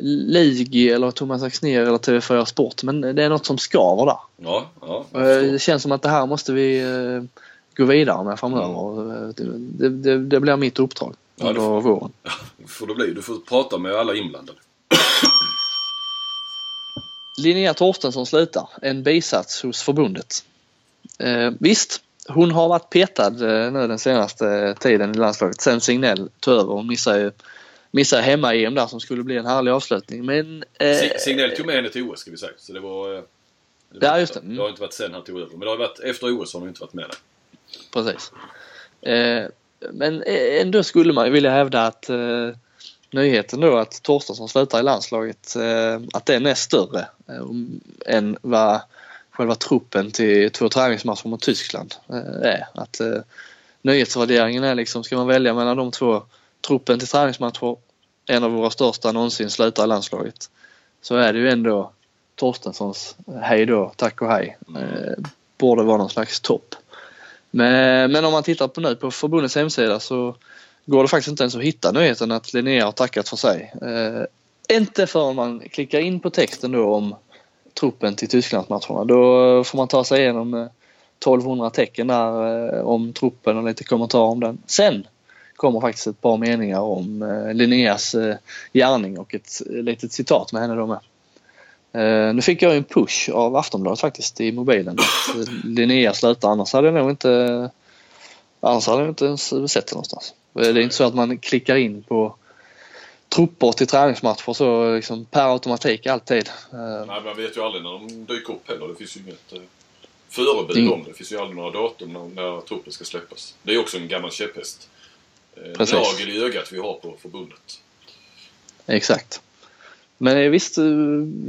Ligi eller Thomas Axnér eller TV4 Sport men det är något som skaver där. Ja, ja. Eh, Det känns som att det här måste vi eh, gå vidare med framöver. Eh, Det, det, det, blir mitt uppdrag Ja, under får- våren. får det bli. Du får prata med alla inblandade. Linnea Torstensson slutar. En bisats hos förbundet. Eh, visst, hon har varit petad eh, nu den senaste tiden i landslaget sen Signell tog över. Hon missade ju missade hemma-EM där som skulle bli en härlig avslutning. Men eh, Si- Signell tog med henne till OS ska vi säga. Så det var... eh, det Ja, var- just det. Mm. Det har inte varit sen han tog över. Men det har varit efter OS har hon inte varit med där. Precis. Eh, men ändå skulle man vilja hävda att eh, nyheten då att Torstensson slutar i landslaget, eh, att den är större eh, än vad själva truppen till två träningsmatcher mot Tyskland eh, är. Att eh, nyhetsvärderingen är liksom, ska man välja mellan de två, truppen till träningsmatcher, en av våra största någonsin slutar i landslaget, så är det ju ändå Torstenssons hej då, tack och hej. Eh, borde vara någon slags topp. Men, men om man tittar på nu på förbundets hemsida så går det faktiskt inte ens att hitta nyheten att Linnea har tackat för sig. Eh, inte förrän man klickar in på texten då om truppen till Tysklandsmatcherna. Då får man ta sig igenom eh, 1200 tecken där eh, om truppen och lite kommentarer om den. Sen kommer faktiskt ett par meningar om eh, Linneas eh, gärning och ett eh, litet citat med henne då med. Nu fick jag en push av Aftonbladet faktiskt i mobilen att Linnea slutar annars hade jag nog inte annars hade jag inte ens sett det någonstans. Det är inte så att man klickar in på trupper till träningsmatcher så liksom per automatik alltid. Nej, man vet ju aldrig när de dyker upp heller. Det finns ju inget förebud om det. Det finns ju aldrig några datum när, när truppen ska släppas. Det är också en gammal käpphäst. Eh, Precis. Nagel i ögat vi har på förbundet. Exakt. Men visst,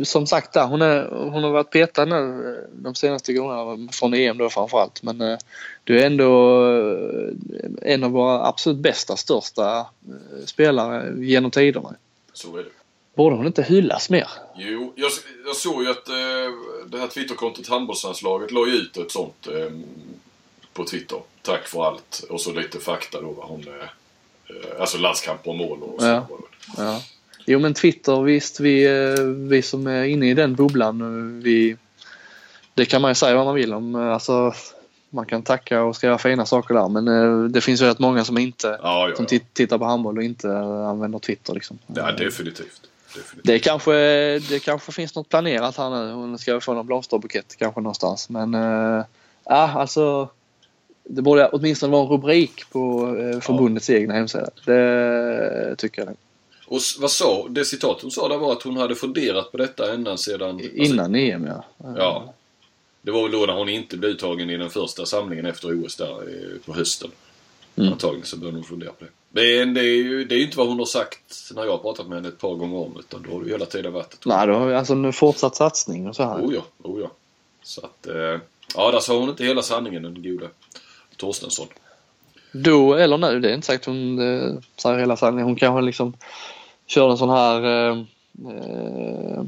som sagt där, hon, är, hon har varit petad nu de senaste gångerna från EM då framförallt. Men du är ändå en av våra absolut bästa, största spelare genom tiderna. Så är det. Borde hon inte hyllas mer? Jo, jag, jag såg ju att eh, det här Twitterkontot Handbollslandslaget la ut ett sånt eh, på Twitter. Tack för allt. Och så lite fakta då vad hon... Eh, alltså landskamper och mål och så. Ja. ja. Jo men Twitter visst, vi, vi som är inne i den bubblan, vi... Det kan man ju säga vad man vill om. Alltså, man kan tacka och skriva fina saker där men det finns ju rätt många som inte ja, ja, som tittar på handboll och inte använder Twitter liksom. Ja definitivt. definitivt. Det kanske, det kanske finns något planerat här nu. Hon ska få någon blomsterbukett kanske någonstans men äh, alltså det borde åtminstone vara en rubrik på eh, förbundets ja. egna hemsida. Det tycker jag. Och vad sa, det citat hon sa där var att hon hade funderat på detta ända sedan... Alltså- Innan alltså, EM ja. Ja. Det var väl då när hon inte blev uttagen i den första samlingen efter OS där på hösten. Mm. Antagligen så började hon fundera på det. Men det är ju det är inte vad hon har sagt när jag har pratat med henne ett par gånger om utan då har det ju hela tiden varit ett... Nej, då har vi alltså en fortsatt satsning och så här. Oh ja, oh ja. Så att... Eh, ja, där sa hon inte hela sanningen den gode Torstensson. Då eller nu, det är inte säkert hon eh, säger hela sanningen. Hon kanske liksom kör en sån här eh, eh,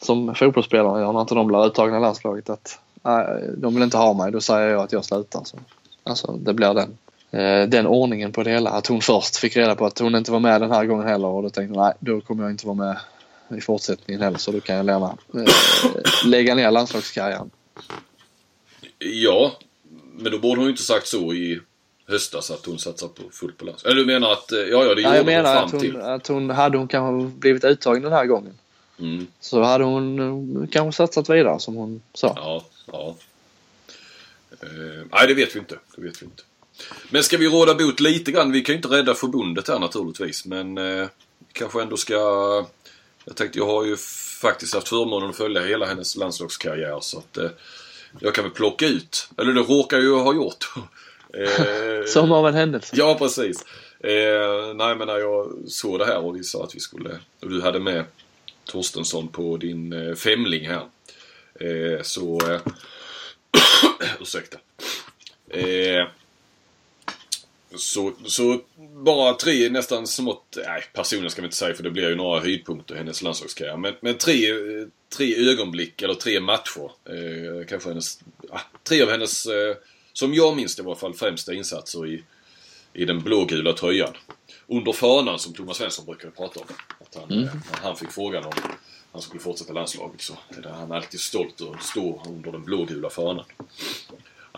som fotbollsspelare gör när inte de blir uttagna i landslaget. Att nej, de vill inte ha mig, då säger jag att jag slutar. Så, alltså det blir den, eh, den ordningen på det hela. Att hon först fick reda på att hon inte var med den här gången heller och då tänkte hon nej, då kommer jag inte vara med i fortsättningen heller så då kan jag lämna, eh, lägga ner landslagskarriären. Ja, men då borde hon ju inte sagt så i höstas att hon satsar på fullt på landslaget. Eller du menar att, ja ja det gjorde jag menar hon fram att hon, till. att hon, hade hon kanske blivit uttagen den här gången. Mm. Så hade hon eh, kanske satsat vidare som hon sa. Ja, ja. Uh, nej, det vet vi inte. Det vet vi inte. Men ska vi råda bot lite grann? Vi kan ju inte rädda förbundet här naturligtvis. Men uh, kanske ändå ska... Jag tänkte, jag har ju faktiskt haft förmånen att följa hela hennes landslagskarriär. Så att uh, jag kan väl plocka ut, eller det råkar jag ju ha gjort. som av en händelse. Ja, precis. nej, men när jag såg det här och vi sa att vi skulle... Och du hade med Torstensson på din femling här. så Ursäkta. Eh, så, så bara tre nästan smått, nej personligen ska vi inte säga för det blir ju några höjdpunkter i hennes landslagskarriär. Men, men tre, tre ögonblick eller tre matcher. Eh, kanske hennes, ah, tre av hennes, eh, som jag minns det i alla fall, främsta insatser i, i den blågula tröjan. Under fanan som Thomas Svensson brukar prata om. Att han, mm. När han fick frågan om han skulle fortsätta landslaget så är han alltid stolt att stå under den blågula fanan.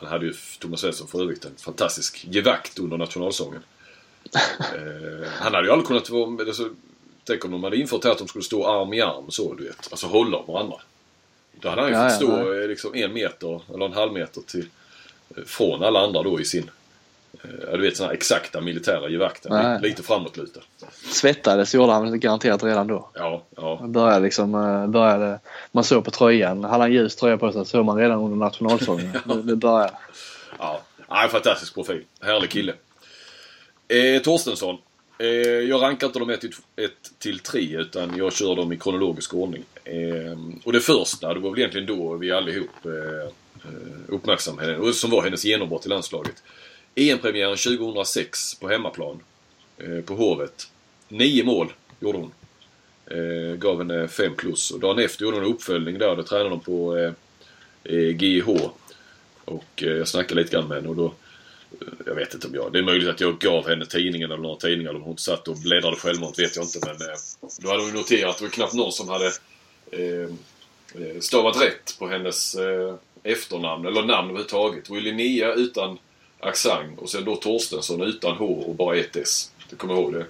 Han hade ju, Thomas Svensson för övrigt, en fantastisk gevakt under nationalsången. eh, han hade ju aldrig kunnat vara... Alltså, tänk om de hade infört här att de skulle stå arm i arm så, du vet. Alltså hålla varandra. Då hade han ju ja, fått stå ja, liksom en meter eller en halv meter till, eh, från alla andra då i sin Ja, du vet sådana exakta militära gevakten. Nej. Lite framåtlutad. Svettades gjorde han garanterat redan då. Ja, ja. Började liksom, eh, började, man såg på tröjan, hade han ljus tröja på sig såg man redan under nationalsången. ja. det, började. Ja, ja fantastisk profil. Härlig kille. Eh, Torstensson. Eh, jag rankar inte dem 1 till 3 utan jag kör dem i kronologisk ordning. Eh, och det första, det var väl egentligen då vi allihop eh, eh uppmärksammade henne. Som var hennes genombrott i landslaget. EM-premiären 2006 på hemmaplan. Eh, på Hovet. Nio mål gjorde hon. Eh, gav henne 5 plus. Och dagen efter gjorde hon en uppföljning där. Då tränade hon på eh, eh GIH. Och eh, jag snackade lite grann med henne och då eh, jag vet inte om jag... Det är möjligt att jag gav henne tidningen eller några tidningar eller om hon satt och bläddrade självmant vet jag inte men... Eh, då hade hon noterat att det var knappt någon som hade eh, eh stavat rätt på hennes eh, efternamn eller namn överhuvudtaget. Och Linnea utan accent och sen då Torstensson utan H och bara ett S. Du kommer ihåg det?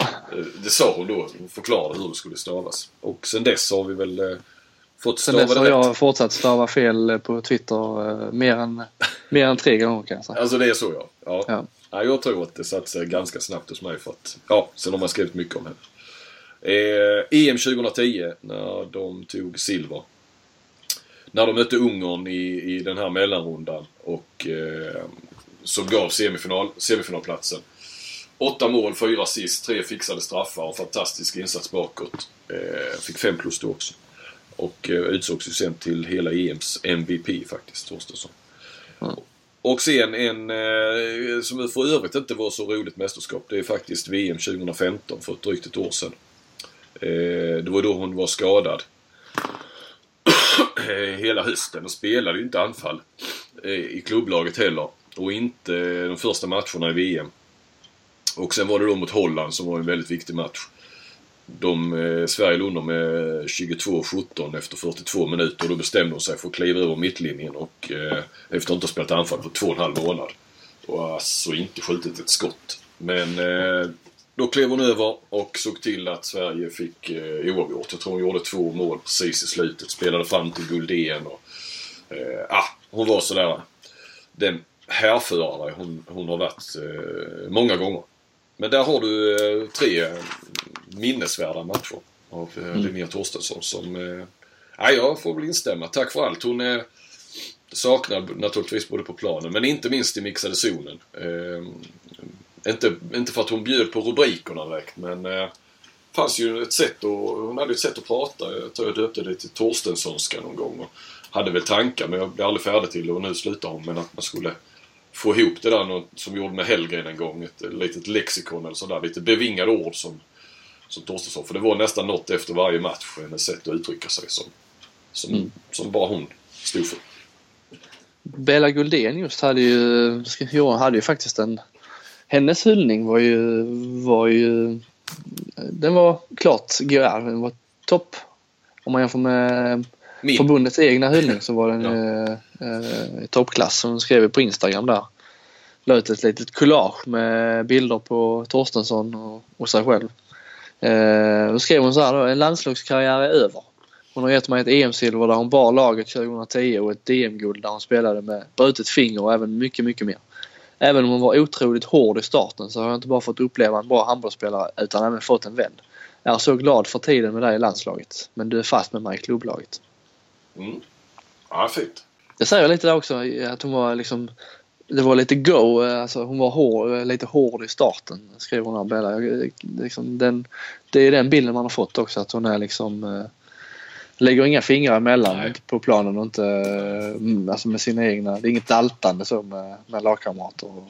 Eh, det sa hon då. Hon förklarade hur det skulle stavas. Och sen dess har vi väl eh, fått stava Sen dess har jag fortsatt stava fel på Twitter eh, mer, än, mer än tre gånger kan jag säga. Alltså det är så ja. Ja. ja. ja jag tror att det satt sig ganska snabbt hos mig för att, ja, sen har man skrivit mycket om henne. Eh, EM 2010 när de tog silver. När de mötte Ungern i, i den här mellanrundan och eh, som gav semifinal, semifinalplatsen. Åtta mål, fyra assist, tre fixade straffar och fantastisk insats bakåt. Eh, fick fem plus då också. Och eh, utsågs ju sen till hela EMs MVP faktiskt, Torstensson. Mm. Och sen en eh, som för övrigt inte var så roligt mästerskap. Det är faktiskt VM 2015 för ett drygt ett år sedan. Eh, det var då hon var skadad. Eh, hela hösten och spelade ju inte anfall eh, i klubblaget heller. Och inte de första matcherna i VM. Och sen var det då mot Holland som var en väldigt viktig match. De, eh, Sverige låg under med 22-17 efter 42 minuter och då bestämde hon sig för att kliva över mittlinjen och eh, efter att inte ha spelat anfall på två och en halv månad. Och alltså inte skjutit ett skott. Men eh, då klev hon över och såg till att Sverige fick eh, oavgjort. Jag tror hon gjorde två mål precis i slutet. Spelade fram till Guldén och... Eh, ah, hon var sådär... Den härförare hon, hon har varit eh, många gånger. Men där har du eh, tre minnesvärda matcher av eh, mm. Linnea Torstensson som... Eh, ja, jag får väl instämma. Tack för allt. Hon är saknad naturligtvis både på planen men inte minst i mixade zonen. Eh, inte, inte för att hon bjöd på rubrikerna direkt men eh, fanns ju ett sätt att, hon hade ett sätt att prata. Jag tror jag döpte det till Torstenssonska någon gång. Och hade väl tankar men jag blev aldrig färdig till det och nu slutar hon med att man skulle få ihop det där som vi gjorde med Hellgren en gång. Ett litet lexikon eller sådär. Lite bevingade ord som, som Torstensson. För det var nästan något efter varje match. Hennes sätt att uttrycka sig som, som, mm. som bara hon stod för. Bella Guldén just hade ju, Johan hade ju faktiskt en hennes hyllning var ju, var ju den var klart GR. Den var topp. Om man jämför med Min. förbundets egna hyllning så var den ja eh, i toppklass som hon skrev på Instagram där. La ut ett litet collage med bilder på Torstensson och, och sig själv. Eh, då skrev hon så här då, en landslagskarriär är över. Hon har gett mig ett EM-silver där hon bar laget 2010 och ett DM-guld där hon spelade med brutet finger och även mycket, mycket mer. Även om hon var otroligt hård i starten så har jag inte bara fått uppleva en bra handbollsspelare utan även fått en vän. Jag är så glad för tiden med dig i landslaget. Men du är fast med mig i klubblaget. Mm. Ja, fint. Det säger lite där också att hon var liksom det var lite go, alltså hon var hård, lite hård i starten skriver hon här Bella. Liksom den, det är den bilden man har fått också att hon är liksom eh, lägger inga fingrar emellan Nej. på planen och inte mm, alltså med sina egna. Det är inget daltande så med, med lagkamrater.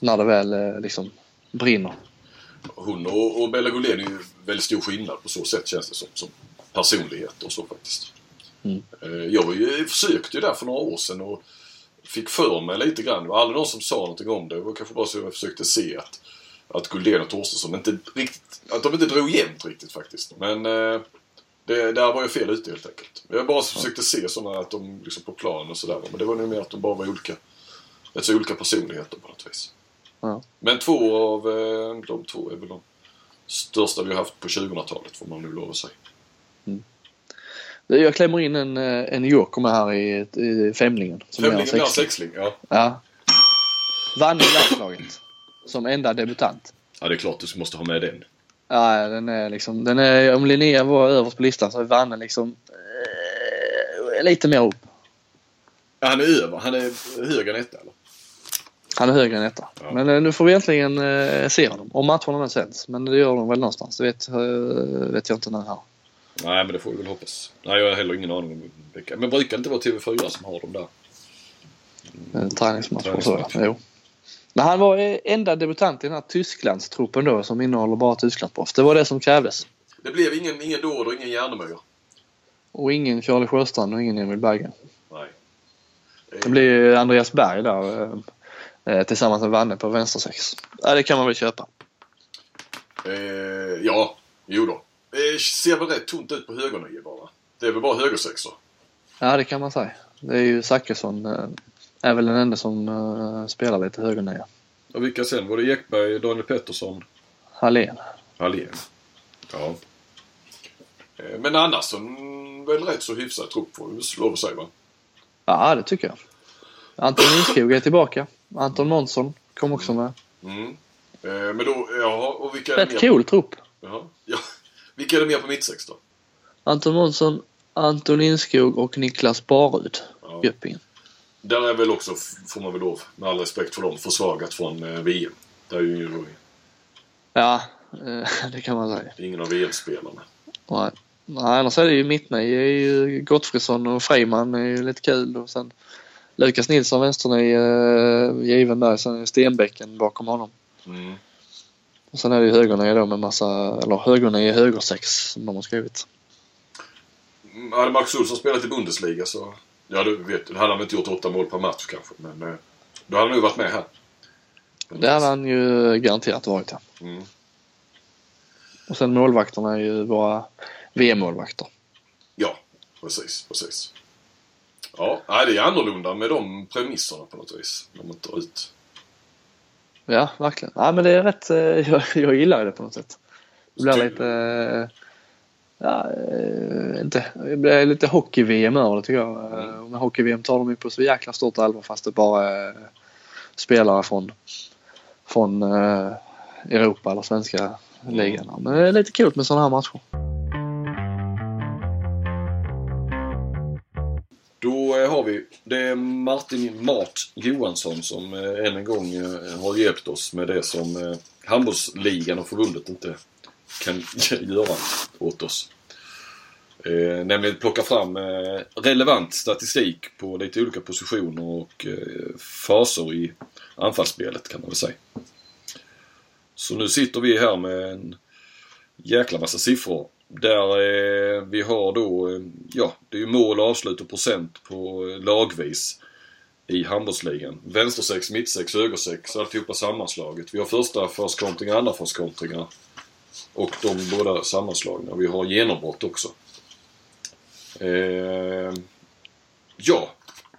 När det väl eh, liksom brinner. Hon och, och Bella Gullén är ju väldigt stor skillnad på så sätt känns det som. Som personlighet och så faktiskt. Mm. Jag försökte ju där för några år sedan och fick för mig lite grann. Det var aldrig någon som sa någonting om det. Det var kanske bara så jag försökte se att, att Guldén och Torstensson inte riktigt, att de inte drog jämnt riktigt faktiskt. Men eh, det, där var jag fel ute helt enkelt. Jag bara försökte se sådana att de liksom på plan och sådär. Men det var nog mer att de bara var olika, alltså olika personligheter på något vis. Ja. Men två av eh, de två är väl de största vi har haft på 2000-talet får man nu lov att säga. Mm. Jag klämmer in en, eh, en joker med här i, i Femlingen. Som Femlingen blir sexling, ja. ja. Vann i landslaget. Som enda debutant. Ja, det är klart du måste ha med den. Ja, den är liksom, den är, om Linnea var överst på listan så är Vanne liksom eh, lite mer upp. Ja, han är över. Han är högre än etta eller? Han är högre än etta. Ja. Men eh, nu får vi äntligen eh, se honom. Om matcherna nu sänds. Men det gör de väl någonstans. Det vet, eh, vet jag inte när här. Nej, men det får vi väl hoppas. Nej, jag har heller ingen aning om vilka. Men brukar det inte vara TV4 som har dem där? Mm, träningsmatcher och så. Jo. Men han var enda debutant i den här Tysklandstruppen då som innehåller bara Tysklandsproffs. Det var det som krävdes. Det blev ingen, ingen Dord och ingen Järnemyr. Och ingen Charlie Sjöstrand och ingen Emil Berggren. Nej. Det blir Andreas Berg där eh, eh, tillsammans med Vanne på vänstersex. Ja, det kan man väl köpa. Eh, ja, jo då. Det ser väl rätt tomt ut på högernio bara. Det är väl bara högersexor? Ja, det kan man säga. Det är ju Zachrisson eh, är väl den enda som uh, spelar lite högernia. Och vilka sen? Var det Ekberg, Daniel Pettersson? Hallén. Hallén. Ja. Eh, men annars så väl rätt så hyfsad trupp får vi lov att säga va? Ja, det tycker jag. Anton Lindskog är tillbaka. Anton Månsson kom också med. Mm. Eh, men då, ja, och vilka Rätt cool trupp. Ja. Vilka är det mer på mittsex då? Anton Månsson, Anton Lindskog och Niklas Barud. Ja. Göppingen. Där är väl också, får man väl lov, med all respekt för dem, försvagat från eh, VM. Där är ju Ja, eh, det kan man säga. Ingen av VM-spelarna. Nej. Nej, annars är det ju mittnej. Det är ju Gottfridsson och Freiman är ju lite kul och sen Lukas Nilsson vänsternej eh, given där. Sen är det Stenbäcken bakom honom. Mm. Och sen är det ju högernej då med massa, eller högernej högersex som de har skrivit. Mm, Hade Marcus Olsson spelat i Bundesliga så... Ja, du vet, då hade han inte gjort åtta mål per match kanske. Men eh, då hade han nog varit med här. Det hade han ju garanterat varit ja. Mm. Och sen målvakterna är ju våra VM-målvakter. Ja, precis, precis. Ja, nej, det är annorlunda med de premisserna på något vis. När man tar ut. Ja, verkligen. Ja, men det är rätt. eh, Jag, jag gillar det på något sätt. Det blir lite... eh, Ja, eh, inte. Det blir lite hockey-VM över det tycker jag. Mm. Mm. Med hockey-VM tar de ju på så jäkla stort allvar fast det bara är spelare från, från Europa eller svenska ligan. Men det är lite kul med sådana här matcher. Då har vi, det är Martin Mart Johansson som eh, än en gång eh, har hjälpt oss med det som eh, handbollsligan och förbundet inte kan göra åt oss. Eh, nämligen plocka fram eh, relevant statistik på lite olika positioner och eh, faser i anfallsspelet kan man väl säga. Så nu sitter vi här med en jäkla massa siffror. Där eh, vi har då, eh, ja det är ju mål, avslut och procent på eh, lagvis i handbollsligan. Vänstersex, mittsex, högersex, alltihopa sammanslaget. Vi har första förskontringar, andra förskontringar. Och de båda sammanslagna. Vi har genombrott också. Eh, ja.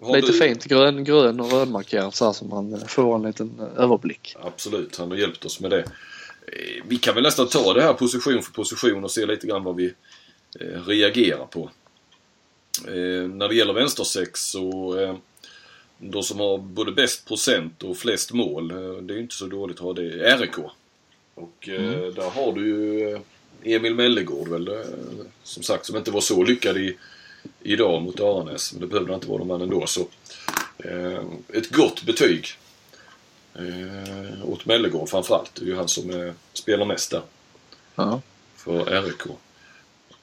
Har Lite du- fint grön, grön och rödmarkerat så här så man eh, får en liten överblick. Absolut, han har hjälpt oss med det. Vi kan väl nästan ta det här position för position och se lite grann vad vi eh, reagerar på. Eh, när det gäller vänstersex så eh, de som har både bäst procent och flest mål, det är ju inte så dåligt att ha det, är RIK. Och eh, där har du ju Emil Mellegård väl, som sagt, som inte var så lyckad i, idag mot Aranäs. Men det behövde han inte vara de man ändå. Så, ett gott betyg Eh, åt Mellegård framförallt. Det är ju han som eh, spelar mest där Ja. för RIK.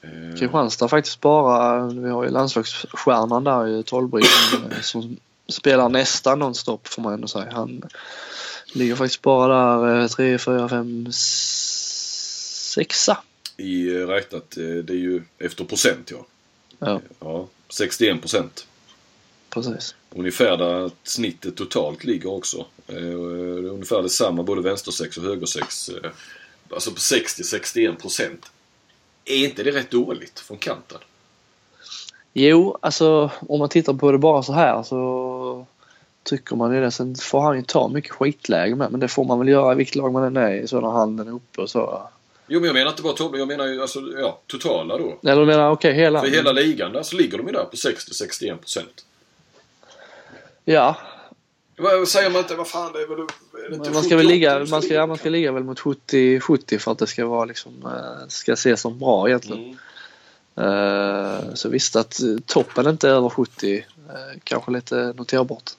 Eh, Kristianstad faktiskt bara, vi har ju landslagsstjärnan där i Tolbrisen eh, som spelar nästan nonstop får man ändå säga. Han ligger faktiskt bara där eh, 3, 4, 5, 6 I räknat, det är ju efter procent ja. Ja, ja 61 procent. Precis. Ungefär där snittet totalt ligger också. Eh, det är ungefär detsamma både vänstersex och högersex. Eh, alltså på 60-61 procent. Är inte det rätt dåligt från kanten? Jo, alltså om man tittar på det bara så här så tycker man ju det. Sen får han ju ta mycket skitläge med men det får man väl göra i vilket lag man än är i så när handen är uppe och så. Jo men jag menar inte bara toppen, jag menar ju alltså ja, totala då. Eller du menar okej hela? För hela ligan där så ligger de ju där på 60-61 procent. Ja, Vad säger man inte? Vad fan det är väl... Är det inte man ska väl 78 ligga, man ska, ja, man ska ligga väl mot 70, 70 för att det ska vara liksom, eh, ska ses som bra egentligen. Mm. Eh, Så visst att toppen inte är över 70 eh, kanske lite noterbart.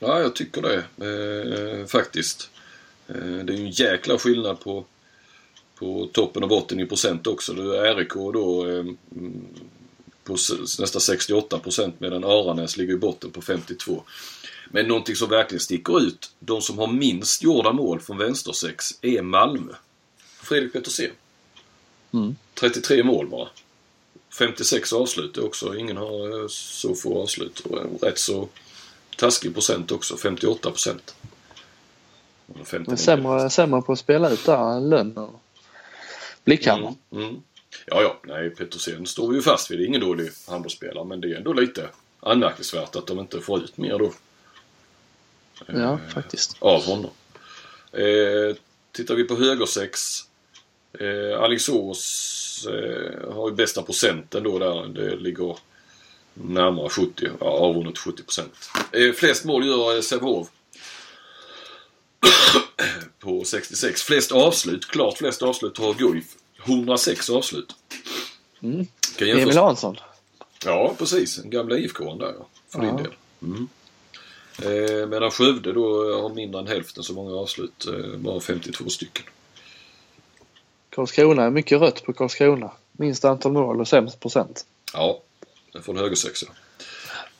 Ja, jag tycker det eh, faktiskt. Det är ju en jäkla skillnad på, på toppen och botten i procent också. Det är RIK då mm, på nästan 68 procent medan Aranäs ligger i botten på 52. Men någonting som verkligen sticker ut, de som har minst gjorda mål från vänstersex är Malmö. Fredrik Petersen. Mm. 33 mål bara. 56 avslut också. Ingen har eh, så få avslut. Och rätt så taskig procent också. 58 procent. Sämre, sämre på att spela ut där Lönn och Blickhammar. Mm, mm. Ja, ja. Nej, Petersen står vi ju fast vid. Det är ingen dålig handbollsspelare. Men det är ändå lite anmärkningsvärt att de inte får ut mer då. Ja, Eh, faktiskt. Av honom. Eh, tittar vi på högersex. Eh, Alingsås eh, har ju bästa procenten då där. Det ligger närmare 70. Ja, avrundat 70 procent. Eh, flest mål gör eh, Sävehof. på 66. Flest avslut. Klart flest avslut har Guif. 106 avslut. Mm. Kan Emil Hansson. Ja, precis. Den gamla IFK där ja. För din Ja. del. Mm. Eh, medan Skövde då har mindre än hälften så många avslut. Eh, bara 52 stycken. Karlskrona är mycket rött på Karlskrona. Minst antal mål och sämst procent. Ja, från högersexa.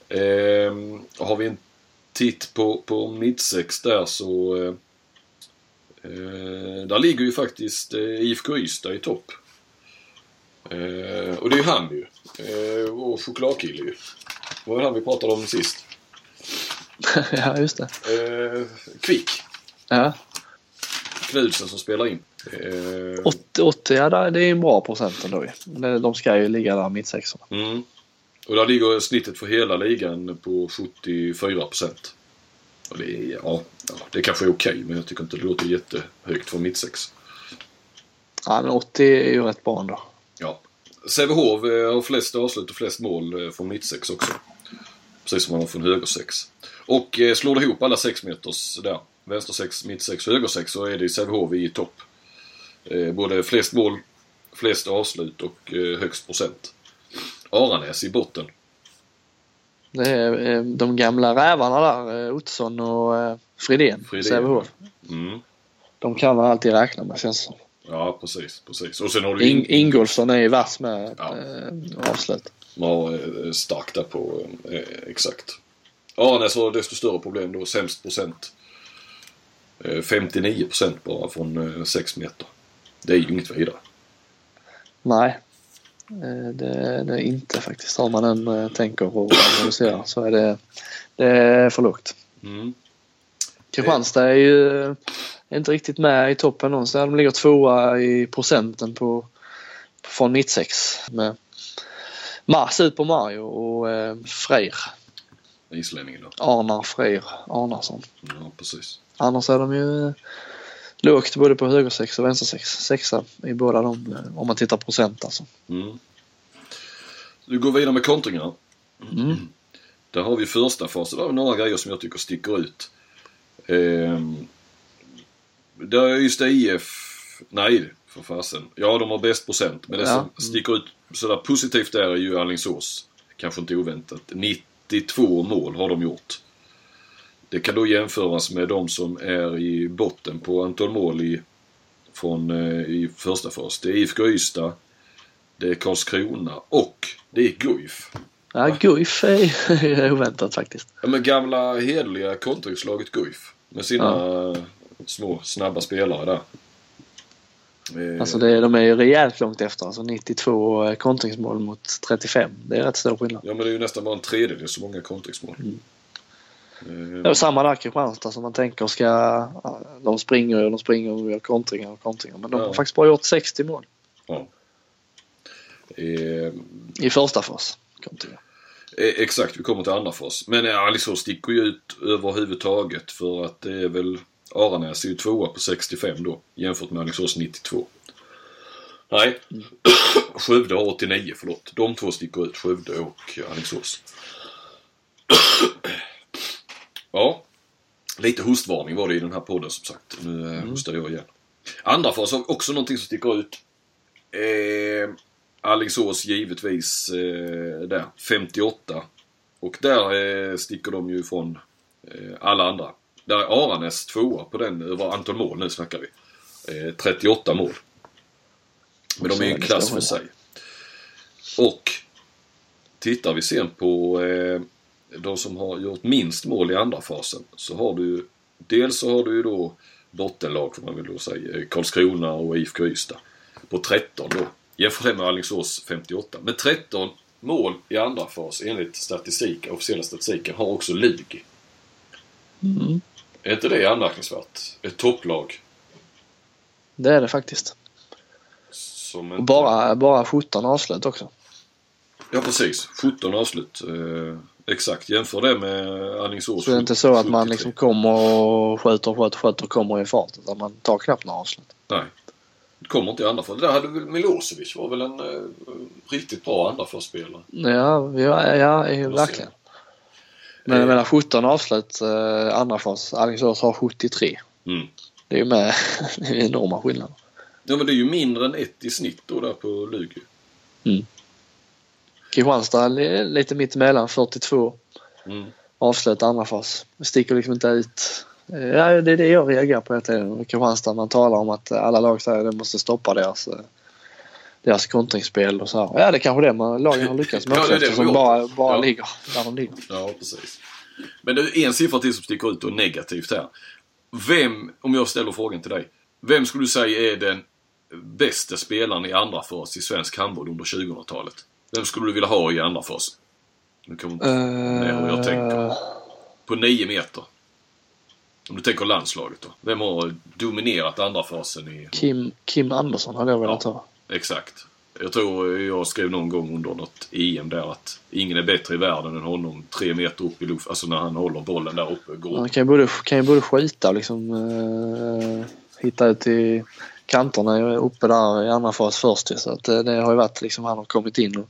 Ehm, har vi en titt på, på mittsex där så eh, eh, där ligger ju faktiskt eh, IFK Ystad i topp. Eh, och det är ju han ju. Eh, vår chokladkille ju. Det var ju han vi pratade om sist. ja, just det. Eh, Kvick. Ja. Knudsen som spelar in. Eh, 80, 80 ja, det är en bra procent ändå ju. De ska ju ligga där mittsexorna. mm. Och där ligger snittet för hela ligan på 74 procent. Och det är, ja, ja, det kanske är okej men jag tycker inte det låter jättehögt för mittsex. Ja, men 80 är ju rätt bra ändå. Ja. Sävehof eh, har flest avslut och flest mål eh, från mittsex också. Precis som man har från högersex. Och eh, slår du ihop alla 6 meters där, vänster 6, mitt 6 och höger 6 så är det Sävehof i topp. Både flest mål, flest avslut och högst procent. Aranäs i botten. Det är de gamla rävarna där, Ottsson och Fridén, Sävehof. Mm. De kan man alltid räkna med känns som. Ja, precis, precis. Och sen har du In, Ingolfsson är ju vass med Ja. eh, avslut. Ja, eh, starkt där på eh, exakt. Aranäs har desto större problem då, sämst procent. Eh, 59 procent bara från 6 meter. Det är ju inget vidare. Nej, det, det är inte faktiskt. Om man än tänker och analyserar så är det, det är för lågt. Mm. Kristianstad är ju inte riktigt med i toppen någonstans. De ligger tvåa i procenten på, från mittsex med Mars ut på Mario och eh, Freyr. Islänningen då. Arnar Freyr Arnarsson. Ja, precis. Annars är de ju lågt både på högersex och vänstersex. Sexa i båda de eh, om man tittar procent alltså. Mm. Du går vidare med kontringar. Mm. Där har vi första fasen. Där har vi några grejer som jag tycker sticker ut. Ehm, där är just IF... Nej, för fasen. Ja, de har bäst procent. Men det Ja. som sticker ut sådär positivt där är ju Alingsås. Kanske inte oväntat. 92 mål har de gjort. Det kan då jämföras med de som är i botten på antal mål i, från, eh, i första fas. Det är IFK Ystad, det är Karlskrona och det är Guif. Ja, Guif är oväntat faktiskt. Ja, men gamla hederliga kontringslaget Guif. Med sina små snabba spelare där. Eh, Alltså det, de är ju rejält långt efter. Alltså 92 eh, kontringsmål mot 35. Det är rätt stor skillnad. Ja men det är ju nästan bara en tredjedel så många kontringsmål. Mm. Eh, Det är samma där Kristianstad som man tänker ska... ja, De springer och de springer och gör kontringar och kontringar. Men de Ja. har faktiskt bara gjort 60 mål ja. Eh, i första fas. Kontringar. Eh, Exakt, vi kommer till andra fas. Men eh, Alingsås sticker ju ut överhuvudtaget för att det är väl Aranäs är ju tvåa på 65 då jämfört med Alingsås 92. Nej, Skövde har 89, förlåt. De två sticker ut, Skövde och Alingsås. Ja, lite hostvarning var det i den här podden som sagt. Nu eh, hostar jag igen. Andra fas har också någonting som sticker ut. Eh, Alingsås givetvis eh, där, 58. Och där eh, sticker de ju ifrån eh, alla andra. Där är Aranäs tvåa på den, över antal mål nu snackar vi. Eh, 38 mål. Men de är ju en klass för sig. Och tittar vi sen på eh, de som har gjort minst mål i andra fasen så har du dels så har du ju då bottenlag får man väl då säga, eh, Karlskrona och IFK Ystad på 13 då. Jämför det med Alingsås 58. Men 13 mål i andra fas enligt statistik, officiella statistiken har också Lugi. Mm. Är inte det anmärkningsvärt? Ett topplag Det är det faktiskt. som inte... bara, bara 17 avslut också. Ja precis, 17 avslut. Eh, exakt, jämför det med Alingsås Så det är inte så att man 73. liksom kommer och skjuter, skjuter, skjuter och kommer i fart. Utan man tar knappt några avslut. Nej. Kommer inte i andra. Det där hade väl Milosevic var väl en eh, riktigt bra andra spelare. Ja, ja, ja verkligen. Men jag menar 17 avslut eh, andra fas. Alingsås har 73. Mm. Det är ju med det är enorma skillnader. Ja men det är ju mindre än ett i snitt då där på Lugi. Kristianstad är lite mitt emellan 42 Mm. avslut andra fas. Det sticker liksom inte ut Ja, det är det jag reagerar på hela tiden. Kristianstad, man talar om att alla lag säger att de måste stoppa deras, eh, deras kontringsspel och så här. Ja, det är kanske det man, lagen har lyckats med Ja, också det är det de eftersom har bara, bara Ja. ligger där de ligger. Ja, precis. Men det är en siffra till som sticker ut och negativt här. Vem, om jag ställer frågan till dig. Vem skulle du säga är den bästa spelaren i andra fas i svensk handboll under 2000-talet? Vem skulle du vilja ha i andra fas? Nu kommer inte med hur jag tänker. Eh, På 9 meter. Om du tänker landslaget då. Vem har dominerat andra fasen i... Kim, Kim Andersson hade jag velat ha. Exakt. Jag tror jag skrev någon gång under något EM där att ingen är bättre i världen än honom tre meter upp i luften. Alltså när han håller bollen där uppe går Han kan ju både, kan ju både skjuta och liksom eh, hitta ut i kanterna uppe där i andra fas först. Så att eh, det har ju varit liksom han har kommit in och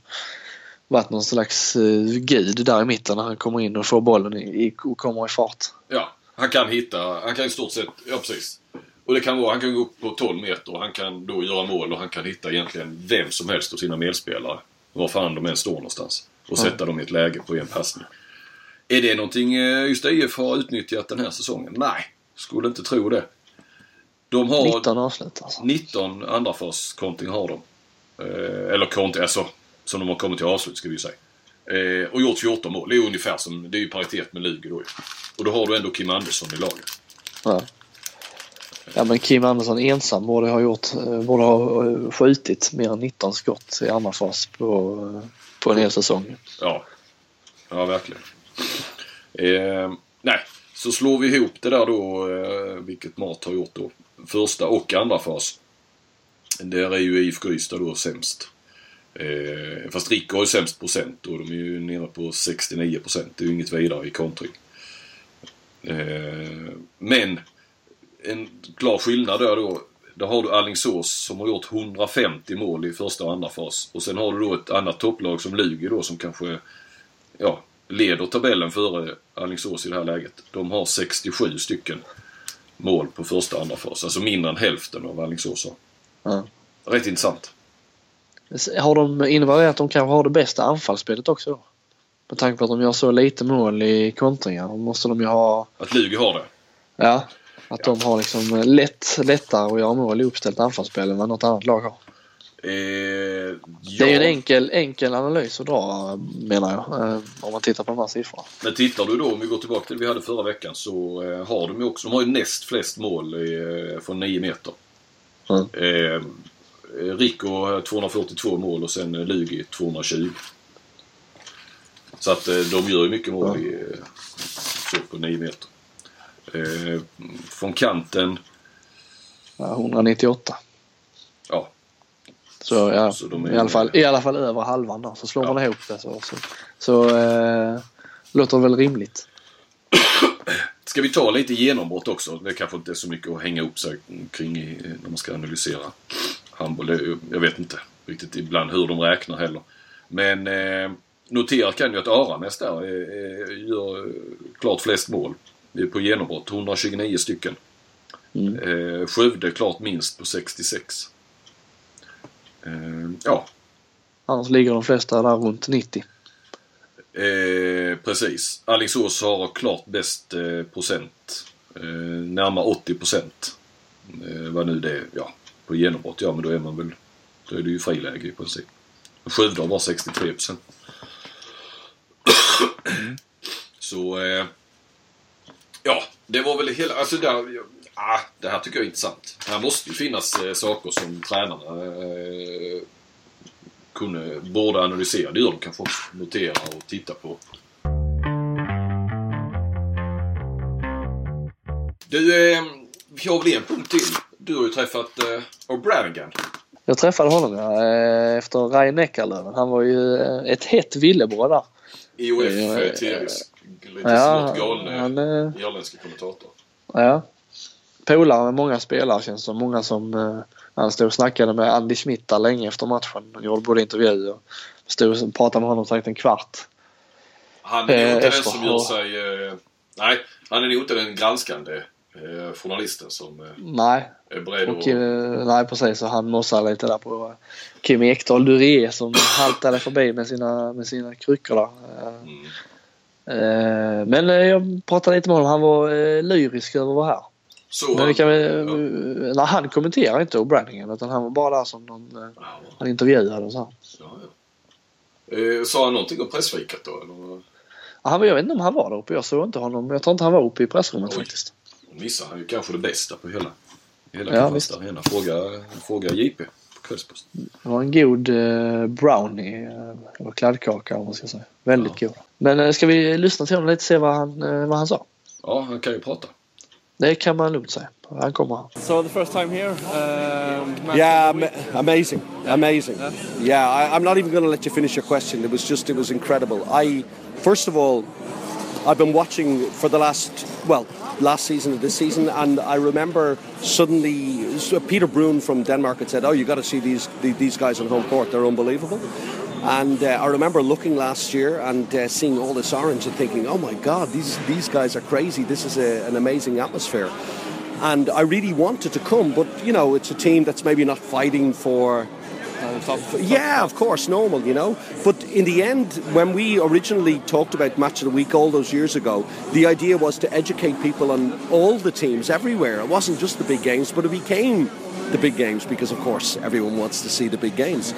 varit någon slags eh, gud där i mitten när han kommer in och får bollen i, i, och kommer i fart. Ja, han kan hitta, han kan i stort sett, ja precis. Och det kan vara, han kan gå upp på 12 meter och han kan då göra mål och han kan hitta egentligen vem som helst av sina medspelare. Var fan de än står någonstans. Och Ja. sätta dem i ett läge på en passning. Är det någonting eh, just IF har utnyttjat den här säsongen? Nej, skulle inte tro det. De har 19 avslut alltså. 19 andra fas konting har de. Eh, eller konting, alltså som de har kommit till avslut ska vi säga. Eh, och gjort 14 mål. Det är ungefär som, det är ju paritet med Lugi då ju. Och då har du ändå Kim Andersson i laget. Ja. ja men Kim Andersson ensam borde ha gjort, eh, borde ha eh, skjutit mer än 19 skott i andra fas på, eh, på en hel säsong. Ja. Ja, verkligen. Eh, nej, så slår vi ihop det där då, eh, vilket Mat har gjort då. Första och andra fas. Där är ju IFK Ystad då sämst. Eh, fast Rico har ju sämst procent och de är ju nere på 69 procent. Det är ju inget vidare i kontring. Eh, men en klar skillnad där då. Där har du Alingsås som har gjort 150 mål i första och andra fas. Och sen har du då ett annat topplag som Lugi då som kanske ja, leder tabellen före Alingsås i det här läget. De har 67 stycken mål på första och andra fas. Alltså mindre än hälften av Alingsås har. Ja. Rätt intressant. Har de, innebär att de kanske har det bästa anfallsspelet också då? Med tanke på att de gör så lite mål i kontringar. Då måste de ju ha, Att Lugi har det. ja, att de har liksom lätt, lättare att göra mål i uppställt anfallsspel än vad något annat lag har. Eh, ja, Det är ju en enkel, enkel analys att dra menar jag. eh, Om man tittar på de här siffrorna. Men tittar du då, om vi går tillbaka till det vi hade förra veckan, så eh, har de ju också, de har ju näst flest mål eh, från 9 meter. Mm. Eh, Rico har 242 mål och sen eh, Lugi 220. Så att eh, de gör ju mycket mål i, så på 9 meter. Eh, från kanten, Ja, 198. ja, Så ja, Så är- i, alla fall, i alla fall över halvan då. Så slår Ja. man ihop det så, så, så eh, låter det väl rimligt. Ska vi ta lite genombrott också? Det kanske inte är så mycket att hänga upp sig kring i, när man ska analysera handboll. Jag vet inte riktigt ibland hur de räknar heller. Men eh, noterat kan ju att Aranäs där eh, gör klart flest mål. På genombrott, 129 stycken. Mm. Eh, Skövde klart minst på 66. Eh, ja, Annars ligger de flesta där runt 90. Eh, precis. Alingsås har klart bäst eh, procent. Eh, närmare 80 procent. Eh, vad nu det är. Ja, på genombrott. Ja, men då är man väl... Då är det ju friläge i princip. Skövde har bara 63 procent. Så... Eh, ja, det var väl hela... Alltså där... Ah, det här tycker jag är intressant. Här måste ju finnas eh, saker som tränarna eh, kunde, borde analysera. Det gör de kanske också. Notera och titta på. Du, eh, vi har väl en punkt till. Du har ju träffat eh, O'Branigan. Jag träffade honom ja, eh, efter Ryan Eckerlöven. Han var ju eh, ett hett villebråd där. IOF eh, TVs lite Ja, smått galne han, irländske kommentator. ja. Polare med många spelare känns det som. Många som eh, han stod och snackade med Andy Schmidt där länge efter matchen. Han gjorde både intervjuer och stod och pratade med honom säkert en kvart. Han är Eh, inte den som gör sig... Eh, nej, han är nog inte den granskande eh, journalisten som eh, Nej, är beredd och, att... eh, nej precis. Och han mossade lite där på Kim Ekdahl Duré som haltade förbi med sina, med sina kryckor där. Mm. Eh, men jag pratade lite med honom. Han var lyrisk över att vara här. Så Men vi kan, ja. nej, han kommenterar inte O'Branigan utan han var bara där som någon, Ja, han intervjuade och så. här. ja, ja. Sa han någonting om pressfikat då? Eller? Han, var- jag vet inte om han var där uppe. Jag såg inte honom. Jag tror inte han var uppe i pressrummet Oj. faktiskt. Missar han ju kanske det bästa på hela, hela Ja, Kristianstad Arena. Fråga, fråga JP på Kvällsposten. Det var en god eh, brownie, eh, eller kladdkaka om man ska säga. Väldigt god. Men eh, ska vi lyssna till honom lite och se vad han, eh, vad han sa? Ja, han kan ju prata. Det kan man lugnt säga. Han kommer här. So the first time here. Match Yeah, of the week. ama- amazing, amazing. Yeah, I, I'm not even going to let you finish your question. It was just, it was incredible. I, first of all, I've been watching for the last, well, last season and this season, and I remember suddenly so Peter Brun from Denmark had said, "Oh, you got to see these the- these guys on home court. They're unbelievable." And uh, I remember looking last year and uh, seeing all this orange and thinking, "Oh my God, these these guys are crazy. This is a, an amazing atmosphere." And I really wanted to come, but you know, it's a team that's maybe not fighting for Yeah, of course, normal, you know. But in the end, when we originally talked about Match of the Week all those years ago, the idea was to educate people on all the teams everywhere. It wasn't just the big games, but it became the big games because, of course, everyone wants to see the big games.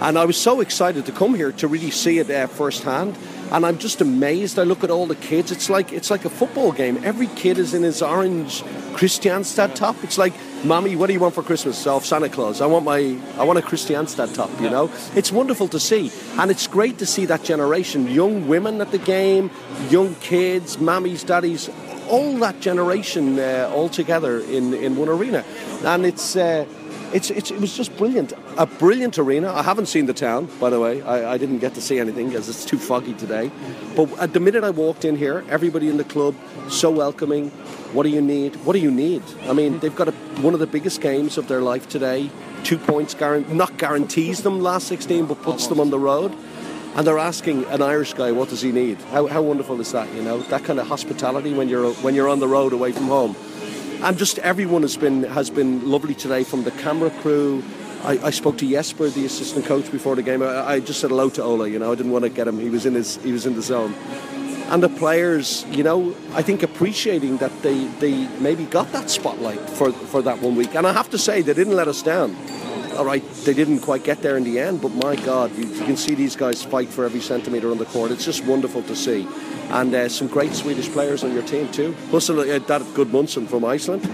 And I was so excited to come here to really see it uh, firsthand. And I'm just amazed. I look at all the kids. It's like it's like a football game. Every kid is in his orange Christianstad top. It's like, "Mommy, what do you want for Christmas?" Off Santa Claus. I want my I want a Christianstad top. You know, it's wonderful to see, and it's great to see that generation, young women at the game, young kids, mummies, daddies, all that generation uh, all together in in one arena, and it's. Uh, it's, it's, it was just brilliant. A brilliant arena. I haven't seen the town, by the way. I, I didn't get to see anything because it's too foggy today. But at the minute I walked in here, everybody in the club so welcoming. What do you need? What do you need? I mean, they've got a, one of the biggest games of their life today. Two points, not guarantees them last 16, but puts them on the road. And they're asking an Irish guy, what does he need? How, how wonderful is that? You know, that kind of hospitality when you're when you're on the road away from home and just everyone has been has been lovely today from the camera crew. I, I spoke to Jesper, the assistant coach, before the game. I, I just said hello to Ola. You know, I didn't want to get him. He was in his he was in the zone. And the players, you know, I think appreciating that they, they maybe got that spotlight for, for that one week. And I have to say, they didn't let us down. All right, they didn't quite get there in the end, but my God, you, you can see these guys fight for every centimetre on the court. It's just wonderful to see. And uh, some great Swedish players on your team too. Plus uh, that good Munson from Iceland.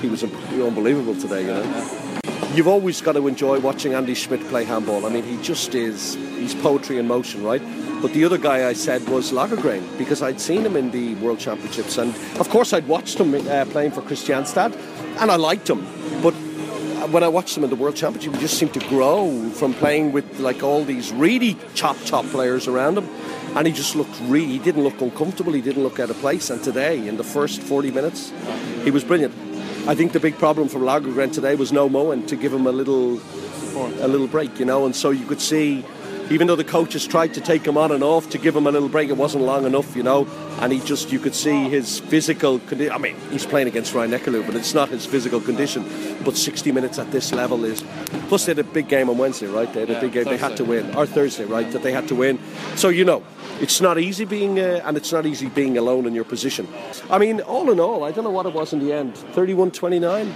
He was unbelievable today, you know. You've always got to enjoy watching Andy Schmidt play handball. I mean, he just is, he's poetry in motion, right? But the other guy I said was Lagergren because I'd seen him in the World Championships. And of course, I'd watched him uh, playing for Christianstad and I liked him. When I watched him in the World Championship, he just seemed to grow from playing with like all these really top, top players around him. And he just looked really, he didn't look uncomfortable, he didn't look out of place. And today, in the first 40 minutes, he was brilliant. I think the big problem for Lagergren today was no Moen to give him a little, a little break, you know. And so you could see, even though the coaches tried to take him on and off to give him a little break, it wasn't long enough, you know. And he just, you could see his physical condition. I mean, he's playing against Ryan Eckerloo, but it's not his physical condition. But 60 minutes at this level is. Plus, they had a big game on Wednesday, right? They had a Yeah, big game they had to win, or Thursday, right? That they had to win. So you know, it's not easy being, uh, and it's not easy being alone in your position. I mean, all in all, I don't know what it was in the end. 31-29.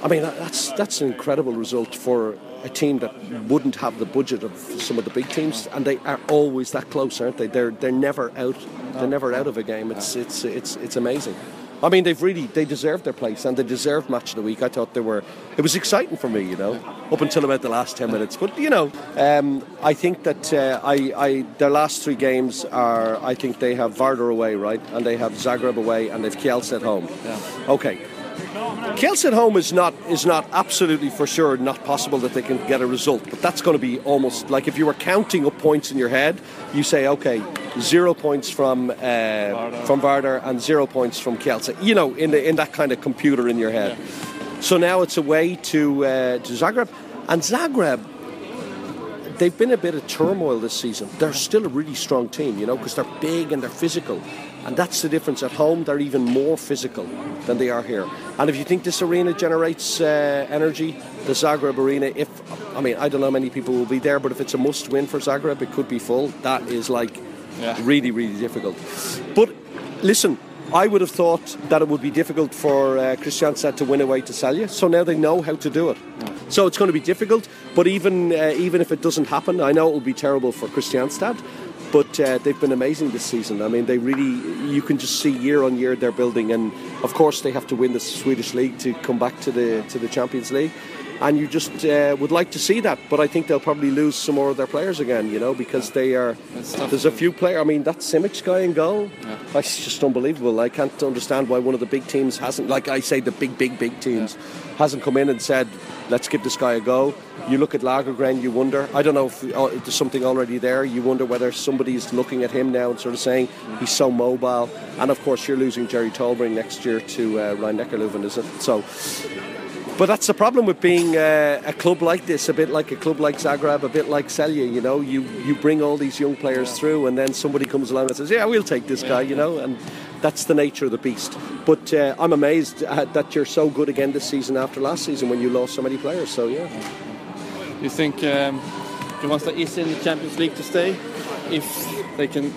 I mean, that's that's an incredible result for a team that wouldn't have the budget of some of the big teams, and they are always that close, aren't they? They're they're never out. They're never out of a game. It's it's it's it's amazing. I mean, they've really they deserved their place and they deserved match of the week. I thought they were. It was exciting for me, you know, up until about the last ten minutes. But you know, um, I think that uh, I, I their last three games are. I think they have Vardar away, right, and they have Zagreb away, and they've Kielce at home. Okay. Kielce at home is not is not absolutely for sure not possible that they can get a result, but that's going to be almost like if you were counting up points in your head, you say okay, zero points from uh, from Vardar and zero points from Kielce. You know, in the, in that kind of computer in your head. So now it's away to uh, to Zagreb, and Zagreb. They've been a bit of turmoil this season. They're still a really strong team, you know, because they're big and they're physical. And that's the difference. At home, they're even more physical than they are here. And if you think this arena generates uh, energy, the Zagreb arena, if, I mean, I don't know how many people will be there, but if it's a must win for Zagreb, it could be full. That is like Yeah. Really, really difficult. But listen, I would have thought that it would be difficult for uh, Kristianstad to win away to Salja. So now they know how to do it. So it's going to be difficult. But even uh, even if it doesn't happen, I know it will be terrible for Kristianstad. But uh, they've been amazing this season. I mean, they really, you can just see year on year they're building. And of course, they have to win the Swedish league to come back to the to the Champions League. And you just uh, would like to see that, but I think they'll probably lose some more of their players again, you know, because they are. There's a few players. I mean, that Simic guy in goal, it's just unbelievable. I can't understand why one of the big teams hasn't, like I say, the big, big, big teams, hasn't come in and said, let's give this guy a go. You look at Lagergren, you wonder. I don't know if, uh, if there's something already there. You wonder whether somebody's looking at him now and sort of saying he's so mobile. And of course, you're losing Jerry Tolbring next year to uh, Ryan Neckarleuven, isn't it? So. But that's the problem with being uh, a club like this, a bit like a club like Zagreb, a bit like Celje. You know, you, you bring all these young players through, and then somebody comes along and says, "Yeah, we'll take this guy," you know, and that's the nature of the beast. But uh, I'm amazed uh, that you're so good again this season after last season when you lost so many players. So yeah, You think um, Kristianstad is in the Champions League to stay if they can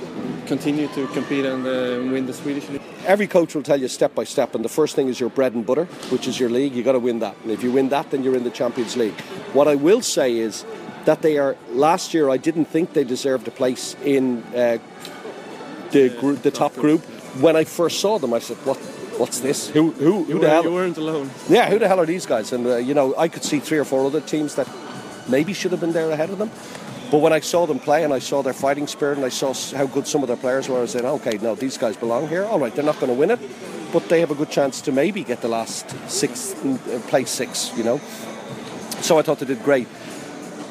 continue to compete and uh, win the Swedish league? every coach will tell you step by step, and the first thing is your bread and butter, which is your league. You got to win that, and if you win that, then you're in the Champions League. What I will say is that they are. Last year, I didn't think they deserved a place in uh, the group, the top group. When I first saw them, I said, "What? What's this? Who? Who? Who You, the hell?" you weren't alone. Yeah, who the hell are these guys? And uh, you know, I could see three or four other teams that maybe should have been there ahead of them. But when I saw them play and I saw their fighting spirit and I saw how good some of their players were, I said, okay, no, these guys belong here. All right, they're not going to win it, but they have a good chance to maybe get the last six, uh, place six, you know. So I thought they did great.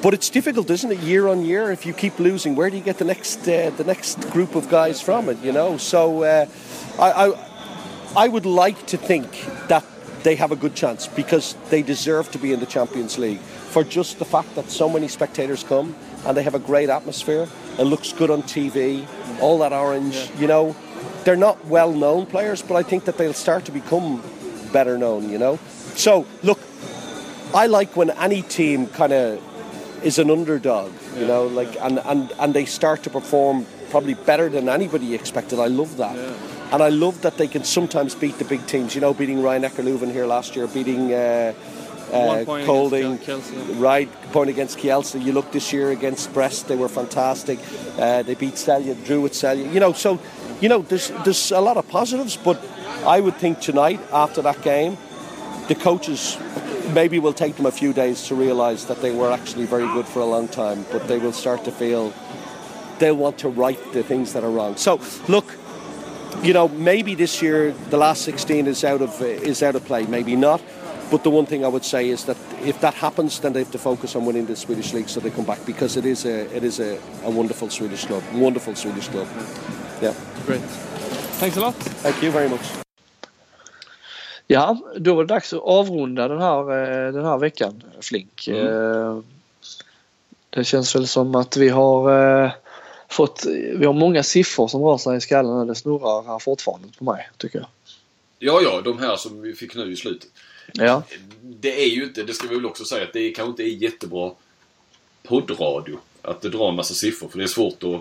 But it's difficult, isn't it? Year on year, if you keep losing, where do you get the next uh, the next group of guys from? It, you know. So uh, I, I I would like to think that they have a good chance because they deserve to be in the Champions League for just the fact that so many spectators come and they have a great atmosphere. It looks good on TV, all that orange. You know, they're not well known players, but I think that they'll start to become better known. You know. So look, I like when any team kind of is an underdog, you know, like and, and, and they start to perform probably better than anybody expected. I love that. And I love that they can sometimes beat the big teams, you know, beating Ryan Eckerleuven here last year, beating uh, uh, Colding, against Kiel- Kielce. right, point against Kielce. You look this year against Brest, they were fantastic. Uh, they beat Celje, drew with Celje. You know, so, you know, there's, there's a lot of positives, but I would think tonight, after that game, the coaches maybe will take them a few days to realise that they were actually very good for a long time, but they will start to feel they'll want to right the things that are wrong. So look, you know, maybe this year the last 16 is out of is out of play, maybe not. But the one thing I would say is that if that happens, then they have to focus on winning the Swedish league so they come back because it is a it is a, a wonderful Swedish club, wonderful Swedish club. Yeah, Great. Thanks a lot. thank you very much. Ja, då var det dags att avrunda den här, eh, den här veckan, Flink. Eh, Det känns väl som att vi har eh, fått, vi har många siffror som rör sig i skallen och det snurrar här fortfarande på mig, tycker jag. Ja, ja, de här som vi fick nu i slutet. Ja, Det är ju inte, det ska vi väl också säga, att det kanske inte är jättebra poddradio. Att drar en massa siffror. För det är svårt att...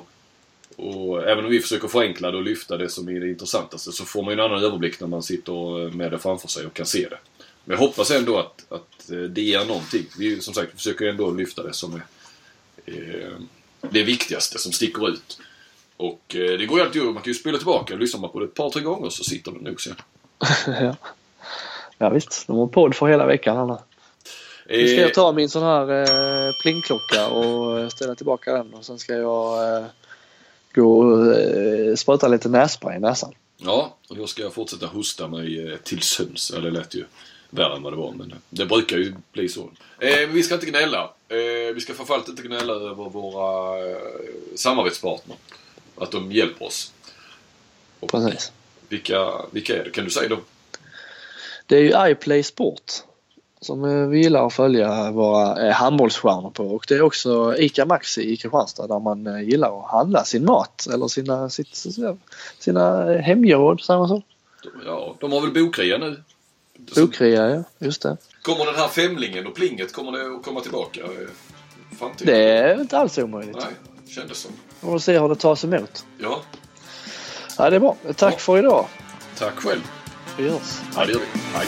Och även om vi försöker förenkla det och lyfta det som är det intressantaste så får man ju en annan överblick när man sitter med det framför sig och kan se det. Men jag hoppas ändå att, att eh, det ger någonting. Vi som sagt försöker ändå lyfta det som är eh, det viktigaste som sticker ut. Och eh, det går ju alltid att man kan ju spela tillbaka. Lyssnar man på det ett par, tre gånger så sitter det nog sen. ja. ja visst. De har podd för hela veckan här nu. Ska jag ta min sån här eh, plingklocka och ställa tillbaka den och sen ska jag eh, gå och eh, spruta lite nässpray i näsan. Ja, och då ska jag fortsätta hosta mig eh, till sömns. Ja, det lät ju värre än vad det var, men eh, det brukar ju bli så. Eh, vi ska inte gnälla. Eh, vi ska framförallt inte gnälla över våra eh, samarbetspartner. Att de hjälper oss. Och Precis. vilka, vilka är det? Kan du säga dem? Det är ju iPlay Sport som eh, vi gillar att följa våra eh, handbollsstjärnor på och det är också ICA Maxi i Kristianstad där man eh, gillar att handla sin mat eller sina, sitt, sina hemgeråd, säger man så? Ja, de har väl bokrea nu? Bokrea, ja. Just det. Kommer den här femlingen och plinget, kommer det att komma tillbaka? framtiden? Det är inte alls omöjligt. Nej. kändes som. Vi får se hur det tas emot. Ja, Ja, det är bra. Tack Ja. för idag. tack själv. Vi hörs. Ja, det gör vi. Hej.